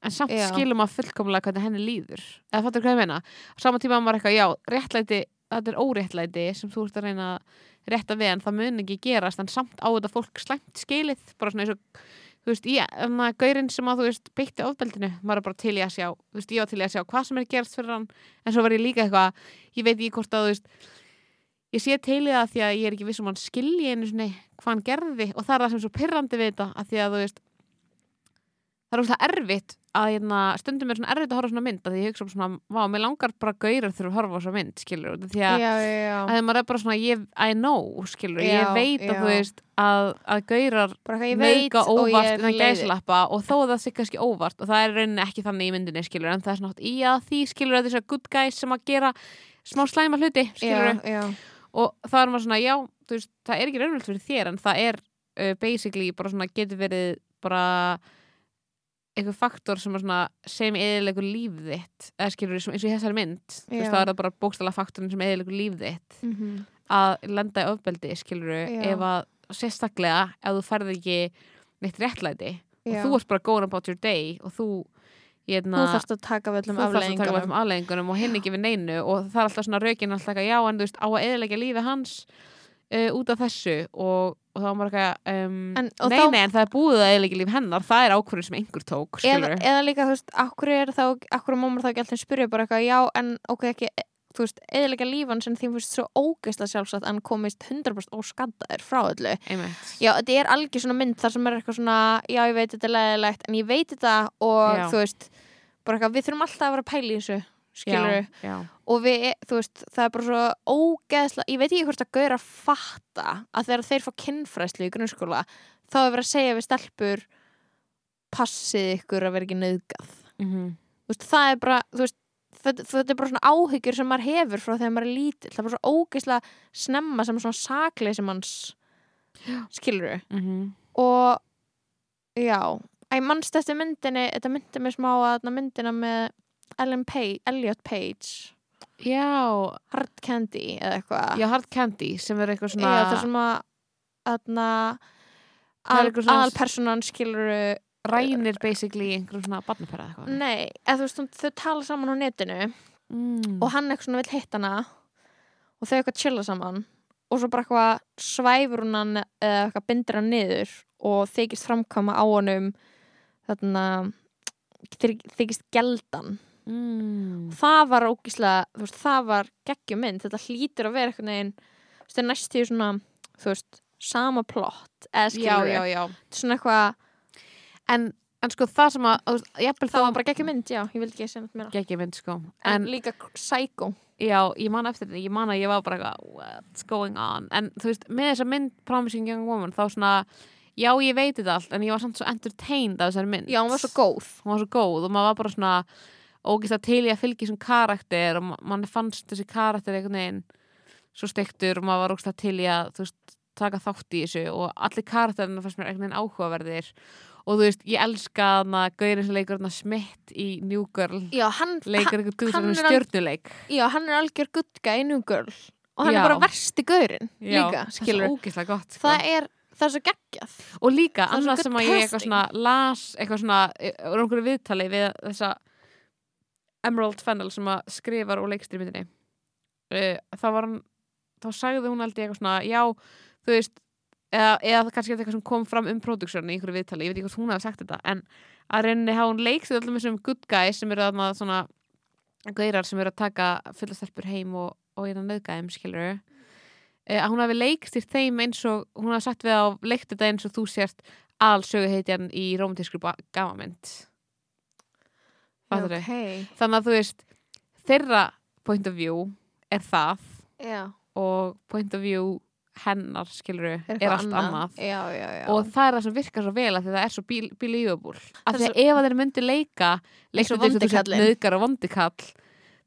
en samt Já. skilur maður fullkomlega hvernig henni líður eða fattur hvað ég meina á sama tíma að maður er eitthvað, já, réttlæti þetta er óréttlæti sem þú ert að reyna að rétta við en það mun ekki gerast en samt á þetta fólk slæmt skilið bara svona eins og þú veist, ég, þannig að gaurinn sem að þú veist beitti ofbeldinu, maður er bara til í að sjá þú veist, ég var til í að sjá hvað sem er gerst fyrir hann. En svo var ég líka eitthvað, ég veit ekki hvort að þú veist ég sé til í það því að ég er ekki viss um hann skilji einu svona hvað hann gerði. Og það er það sem er svo pyrrandi við þetta að því að þú veist það er óslega erfitt að hérna, stundum er svona erfitt að horfa svona mynd að því ég hugsa bara svona, vá, mér langar bara gaurar þurfa að horfa svona mynd, skilur því að já, já, já. að maður er bara svona, ég, I know skilur, ég veit að þú veist að, að gaurar meika óvart innan leiði gæslappa og þó að það sé kannski óvart og það er rauninni ekki þannig í myndinni skilur en það er svona hátt í að því skilur að þessar good guys sem að gera smá slæma hluti skilur og það er maður svona, já, þú veist, það er ekki raunvöld fyrir þér en það er uh, basically bara svona getur verið bara einhver faktor sem er svona sem eðilegur líf þitt eða skilur eins og í þessari mynd þú veist, það er það bara bókstala faktorin sem eðilegur líf þitt Mhm. að lenda í ofbeldi skilur Já. ef að sérstaklega ef þú færð ekki neitt réttlæti já. og þú ert bara going about your day og þú hérna, þú þarfst að taka við öllum að afleðingunum og hinn ekki við neinu og það er alltaf svona rökin alltaf eitthvað, já en þú veist á að eðilegja lífi hans uh, út af þessu og, og þá var maður eitthvað um, En- nei þá- nei en það er búið að eðilegja líf hennar það er ákvörður sem einhver tók eða, eða líka, þú veist, akkur er þá má maður þá ekki alltaf spyrja bara eitthvað, já, en ok, ekki þú veist, eðilega lífan sem þeim finnst svo ógeðslega sjálfsagt en komist 100% óskaddaðir frá öllu. Einmitt. Já, þetta er algjör svona mynd þar sem er eitthvað svona já, ég veit þetta leðilegt, en ég veit þetta og Já. þú veist, bara eitthvað við þurfum alltaf að vera að pæla í þessu, skilur já, já. og við, þú veist, það er bara svo ógeðslega, ég veit ekki hvort að gauður að fatta að þegar þeir fá kinnfræslu í grunnskóla, þá er verið að segja við stelpur passið ykkur að vera ekki nauðgað. Mm þú veist, það er bara, þú veist þetta, þetta er bara svona áhyggjur sem maður hefur frá þegar maður er lítill, það er bara svo ógeðslega snemma sem svona sakleysi manns skilur -hmm. og já, ég mannst eftir myndinni þetta myndi mér smá að myndina með Ellen Page, Elliot Page. Já, Hard Candy eða eitthvað. Já, Hard Candy sem er eitthvað svona já, það er svona- aðalpersonan skilur rænir basically einhverjum svona barnapæra eða eitthvað. Nei, eða þú veist, hún- þau tala saman á netinu mm. og hann eitthvað svona vill hitta hana og þau eitthvað chilla saman og svo bara eitthvað svæfur hún hann eða eitthvað bindir hann niður og þykist framkama á honum þarna þyk- þykist geldan mm. það var ógíslega, veist, það var geggjumynd, þetta hlýtur að vera eitthvað neginn, það er næstu svona veist, sama plott já, já, já. Svona eitthvað, en, en sko það sem að veist, það var bara geggjumynd, já, ég vil ekki segja nátt meira. Geggjum mynd sko. En, en líka psycho. Já, ég man eftir þetta, ég man að ég var bara eitthvað what's going on, en þú veist með þessa mynd Promising Young Woman, þá svona já, ég veit þetta allt, en ég var samt svo entertained af þessari mynd. Já, hún var svo góð. Hún var svo góð og maður var bara svona ógist að til í að fylgja þessum karakter og ma- mann fannst þessi karakter einhvern veginn svo stektur og maður var ógist að til í að veist, taka þátt í þessu og allir karakterina fannst mér einhvern veginn áhugaverðir. Og þú veist, ég elska hana gaurin sem leikur hana smitt í New Girl. Já, hann, leikur duð hann sem er stjörnuleik. Já, hann er algjör good guy, new girl. Og hann Já. er bara versti gaurinn líka, skilur það gott sko. það er, það er svo geggjað. Og líka annað sem að ég eitthvað svona las eitthvað svona, er einhverju viðtali við þessa Emerald Fennel sem að skrifar og leikstýri myndinni uh, þá var hann þá sagði hún aldrei eitthvað svona já, þú veist eða, eða kannski eitthvað sem kom fram um production í einhverju viðtali, ég veit ekki hvort hún hafi sagt þetta en að reyni hafa hún leikstýri allum þessum good guys sem eru þarna svona gaurar sem eru að taka fullastelpur heim og, og hérna nöðgæðum skilur að hún hafi leikstýrt þeim eins og hún hafi sagt við á leikt þetta eins og þú sért alsöguheitjan í romantískru gamamynd Fattarðu? Okay. þannig að þú veist þeirra point of view er það já, og point of view hennar skiluru er, eitthvað allt annað, já, já, já. og það er það sem virkar svo vel að því það er svo bíl- believable af því er að ef að þeir myndi leika Eins og leikstu vondi kallinn. nöðgar og vondikall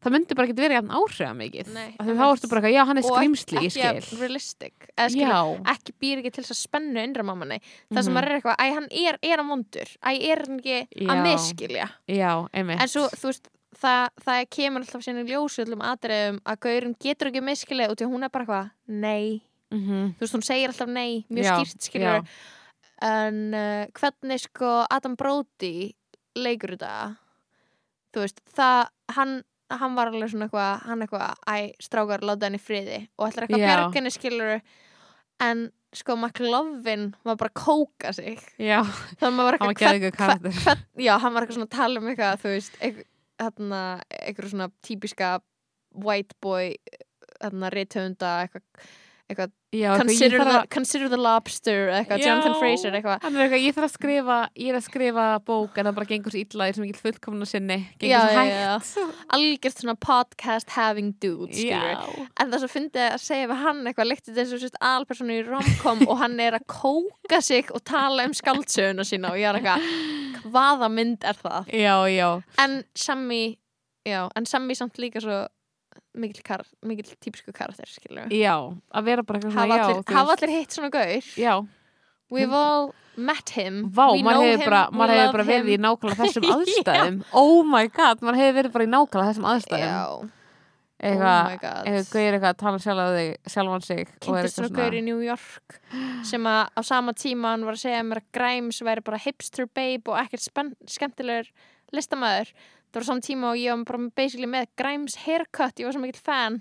það myndi bara ekki verið jafn áhrifa mikið því þá ertu bara eitthvað, já hann er Og skrýmsli í ekki skil. realistic. Já, ekki býr ekki til þess að spennu innra mammanni það sem Mhm. er eitthvað, æ, hann er, er hann vondur? Æ, er hann ekki að Já. miskilja já, einmitt. En svo, þú veist, það, það kemur alltaf sinni ljósu öllum atriðum að gaurin getur ekki miskilja út í að hún er bara eitthvað nei, Mhm. þú veist, hún segir alltaf nei mjög Já, skýrt skilur en uh, hvernig sko Adam Brody leikur þetta? Þú veist, það hann, hann var alveg svona eitthvað hann eitthvað, æ, strákar, láta henni friði. Og ætlar eitthvað Já. bjarginni skilur en sko McLovin var bara að kóka sig. Já, þannig að maður var eitthvað karakter. hvern, já, hann var eitthvað svona að tala um eitthvað þú veist, eitthvað, svona típiska white boy þarna rithöfunda eitthvað, eitthvað já, consider, að- consider the lobster eitthvað, Já. Jonathan Fraser eitthvað. Ég þarf að skrifa ég er að skrifa bók en það bara gengur svo illa ég er sem ekki fullkomna sinni. Já, gengur svo já, hægt. já. algjört svona podcast having dude já, en það svo fyndi að segja við hann eitthvað líktið þessu sérst alpersonu í romcom og hann er að kóka sig og tala um skaldsöguna sína og ég er eitthvað hvaða mynd er það? Já, já, en Sammy já, en Sammy samt líka svo mikill, kar, mikill típisku karakter skilur já að vera bara eitthvað hafa svona, já, allir, þú hafa allir hitt svona gaur? Já, we've all met him. Vá, We know maður hefur him, bara, we maður hefur love bara verið í him. nákvæmlega þessum Já. aðstæðum. Oh my god, maður hefur verið bara í nákvæmlega þessum aðstæðum. Já, oh eitthvað, my god. eitthvað gauðir eitthvað að tala sjálf þig, sjálfan sig og er kynntist eitthvað svona gaur í New York sem að á sama tíma hann var að segja mér að Grimes væri bara hipster babe og ekkert spenn, skemmtilegur listamæður það var á sama tíma og ég var bara basically með Grimes haircut, ég var svo mikill fan.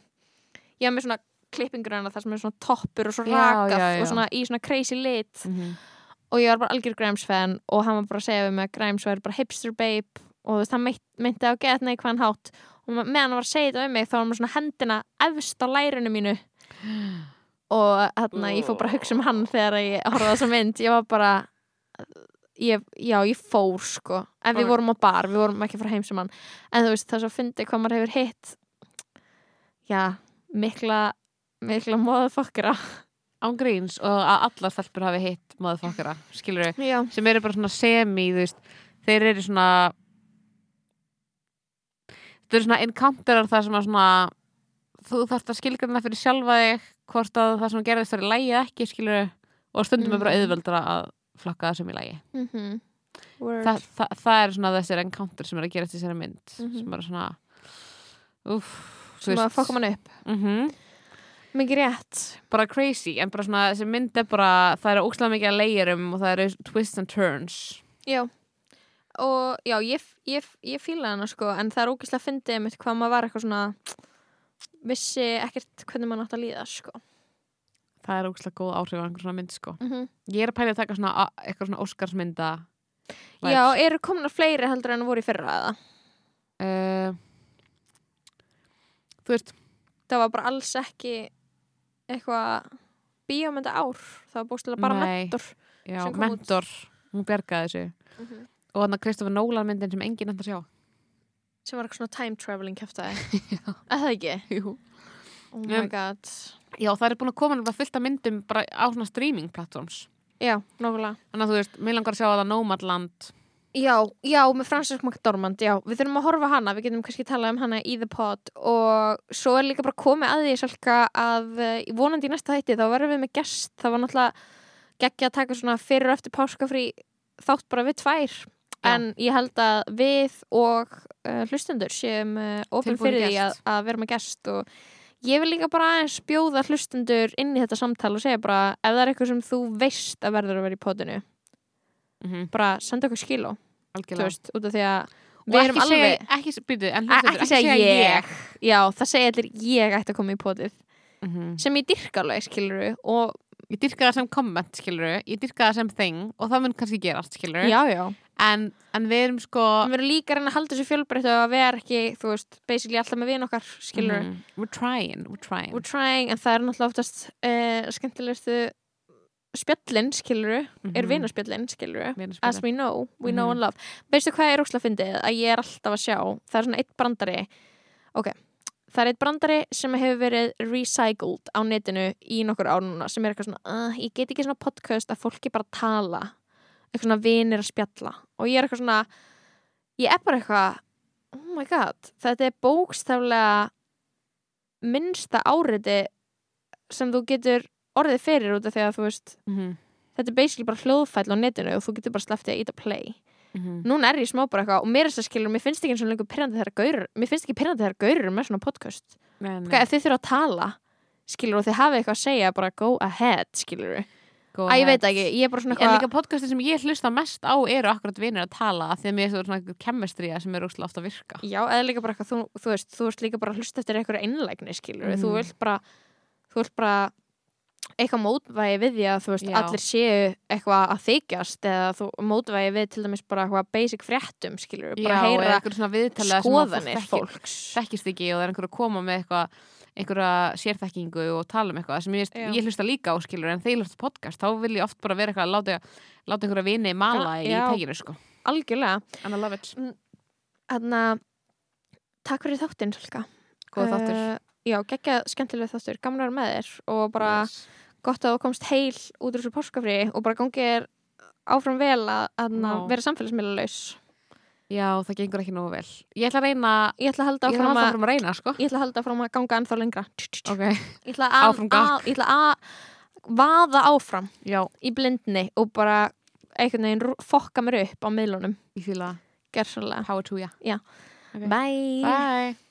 Ég var með svona klippingur hana þar sem er svona toppur og svo rakað og svona í svona crazy lit. Mhm. og ég var bara algjör Grimes fan og hann var bara að segja við mig að Grimes væri bara hipster babe og þú veist, hann meinti á get neikvæðan hátt. Og meðan hann var að segja þetta um mig þá var hann svona hendina efst á lærinu mínu. Og hérna ég fór bara að hugsa um hann þegar ég horfði á þessa mynd. Ég var bara ég, já, ég fór sko. En við vorum á bar, við vorum ekki að fara heim sem hann en þú veist, það er svo fyndi hvað maður hefur hitt já, mikla mikla móða fokkara án gríns og að allar stelpur hafi hitt motherfuckera, skilur við sem eru bara svona semi, þú veist þeir eru svona þeir eru svona encounterar það sem að svona þú þarft að skilgjörna fyrir sjálfa þig hvort að það sem gerðist er lægi ekki skilur við og stundum er bara Mhm. auðveldra að flokka það sem í lægi mm -hmm. Þa, það, það er svona þessir encounter sem er að gerast í þessari mynd Mhm. sem er svona uff, sem að fokka mann upp. Mm mikið rétt. Bara crazy en bara svona þessi mynd er bara það eru ókslega mikið að leirum og það eru twists and turns. Já. Og já, ég, ég, ég fíla hana sko en það er ógeðslega fyndið mitt hvað maður var eitthvað svona vissi ekkert hvernig maður átt að líða sko það er ókslega góð áhrif á einhver svona mynd sko mm -hmm. Ég er að pæla að taka svona eitthvað svona Óskarsmynda Já, eru komna fleiri heldur en voru í fyrra eða? uh, Þú veist Það var bara alls ekki eitthvað bíómynda ár það var bústilega bara Nei. mentor já, kom út. Mentor, hún bjargaði þessu og þannig að Kristoffer Nolan myndin sem enginn eftir að sjá sem var eitthvað svona time traveling kæftæði eða það ekki? Jú. Oh my Um, god Já, það er búin að koma fullt af myndum bara á svona streaming platforms. Já, nákvæmlega. Þannig að þú veist, mér langar að sjá það Nomadland. Já, já, með Frances McDormand, já, við þurfum að horfa hana, við getum kannski talað um hana í The Pod. Og svo er líka bara komið að því svolga að uh, vonandi í næsta þætti þá verðum við með gest, það var náttúrulega geggja að taka svona fyrir og eftir páskafrí þátt bara við tvær. Já. en ég held að við og uh, hlustendur séum uh, Tilbúin í fyrir því að, að vera með gest og ég vil líka bara aðeins bjóða hlustendur inn í þetta samtal og segja bara ef það er eitthvað sem þú veist að verður að vera í podinu mm bara senda okkur þú Algjörlega. veist, út af því að Og við erum ekki alveg ekki, byrju, hlustendur, ekki segja ég. já, það segja allir ég ætti að koma í potið. Mhm. sem ég dyrka alveg, skilur og Ég dyrka það sem komment, skilur Ég dyrka það sem thing og það mun kannski gerast, skilur já, já, en, en við erum sko við erum líka að reyna að halda þessu fjölbreytt og að vera ekki, þú veist, basically alltaf með vin okkar, skilur Mhm. We're trying, we're trying. We're trying, en það er náttúrulega oftast uh, skemmtilegustu spjöllin, skilur er Mhm. vinaspjöllin, skilur as we know, we know Mhm. and love. Veistu hvað er úrslega fyndið, að ég er alltaf að sjá það er svona eitt brandari. Ok, það er eitt brandari sem hefur verið recycled á netinu í nokkur ár núna sem er eitthvað svona, uh, ég get ekki svona podcast að fólki bara tala eitthvað svona vinir að spjalla. Og ég er eitthvað svona ég er bara eitthvað oh my god, þetta er bókstaflega minnsta áriti sem þú getur orðið fyrir út af því að þú veist Mhm, þetta er basically bara hljóðfæll á netinu og þú getur bara slepptið að íta play. Mhm. núna er ég smá bara eitthvað og mér er þess að skilur, mér finnst ekki eins og lengur pyrrandi þegar gaurur mér finnst ekki pyrrandi þegar gaurur með svona podcast. Nei, nei. okay, ef þið þurfa að tala skilur og þið hafið eitthvað að segja bara go ahead skilur að ég ahead. veit ekki, ég er bara svona En líka podcastin sem ég hlusta mest á eru akkurat vinir að tala að mér er svona kemestría sem er ofta að virka já, eða líka bara eitthvað, þú, þú veist þú veist líka bara að hlusta eftir eitthvað einlægni skilur þú Mhm. vilt bara þú vilt bara eitthvað mótvægi við því að þú veist Já. allir séu eitthvað að þykjast eða þú mótvægi við til dæmis bara eitthvað basic fréttum skilur, bara Já, heyra skoðanir fólks þekkist ekki og það er einhver að koma með eitthvað einhverja sérþekkingu og tala um eitthvað sem ég, ég hlusta líka á skilur en ég hlusta podcast þá vil ég oft bara vera eitthvað að láta, láta einhverja vini mala í Já. teginu sko algjörlega and I love it Þannig að takk fyrir þáttinn, Salka. Góða þáttur Uh, já, geggja skemmtilega þáttur, vera með þér og bara Yes. gott að þú komst heil út úr þessu páskafri og bara gangið er áfram vel að, að Já. vera samfélagsmiðlalaus. Já, það gengur ekki nógu vel Ég ætla að reyna, Ég ætla að halda áfram að, að, reyna sko ég ætla að halda áfram að ganga ennþá lengra. Ok, Ég ætla að, Áfram að, ég ætla að vaða áfram já, í blindni og bara einhvern veginn fokka mér upp á miðlunum. ég fýla Gersanlega. Power to ya Já. Ok. Bye. Bye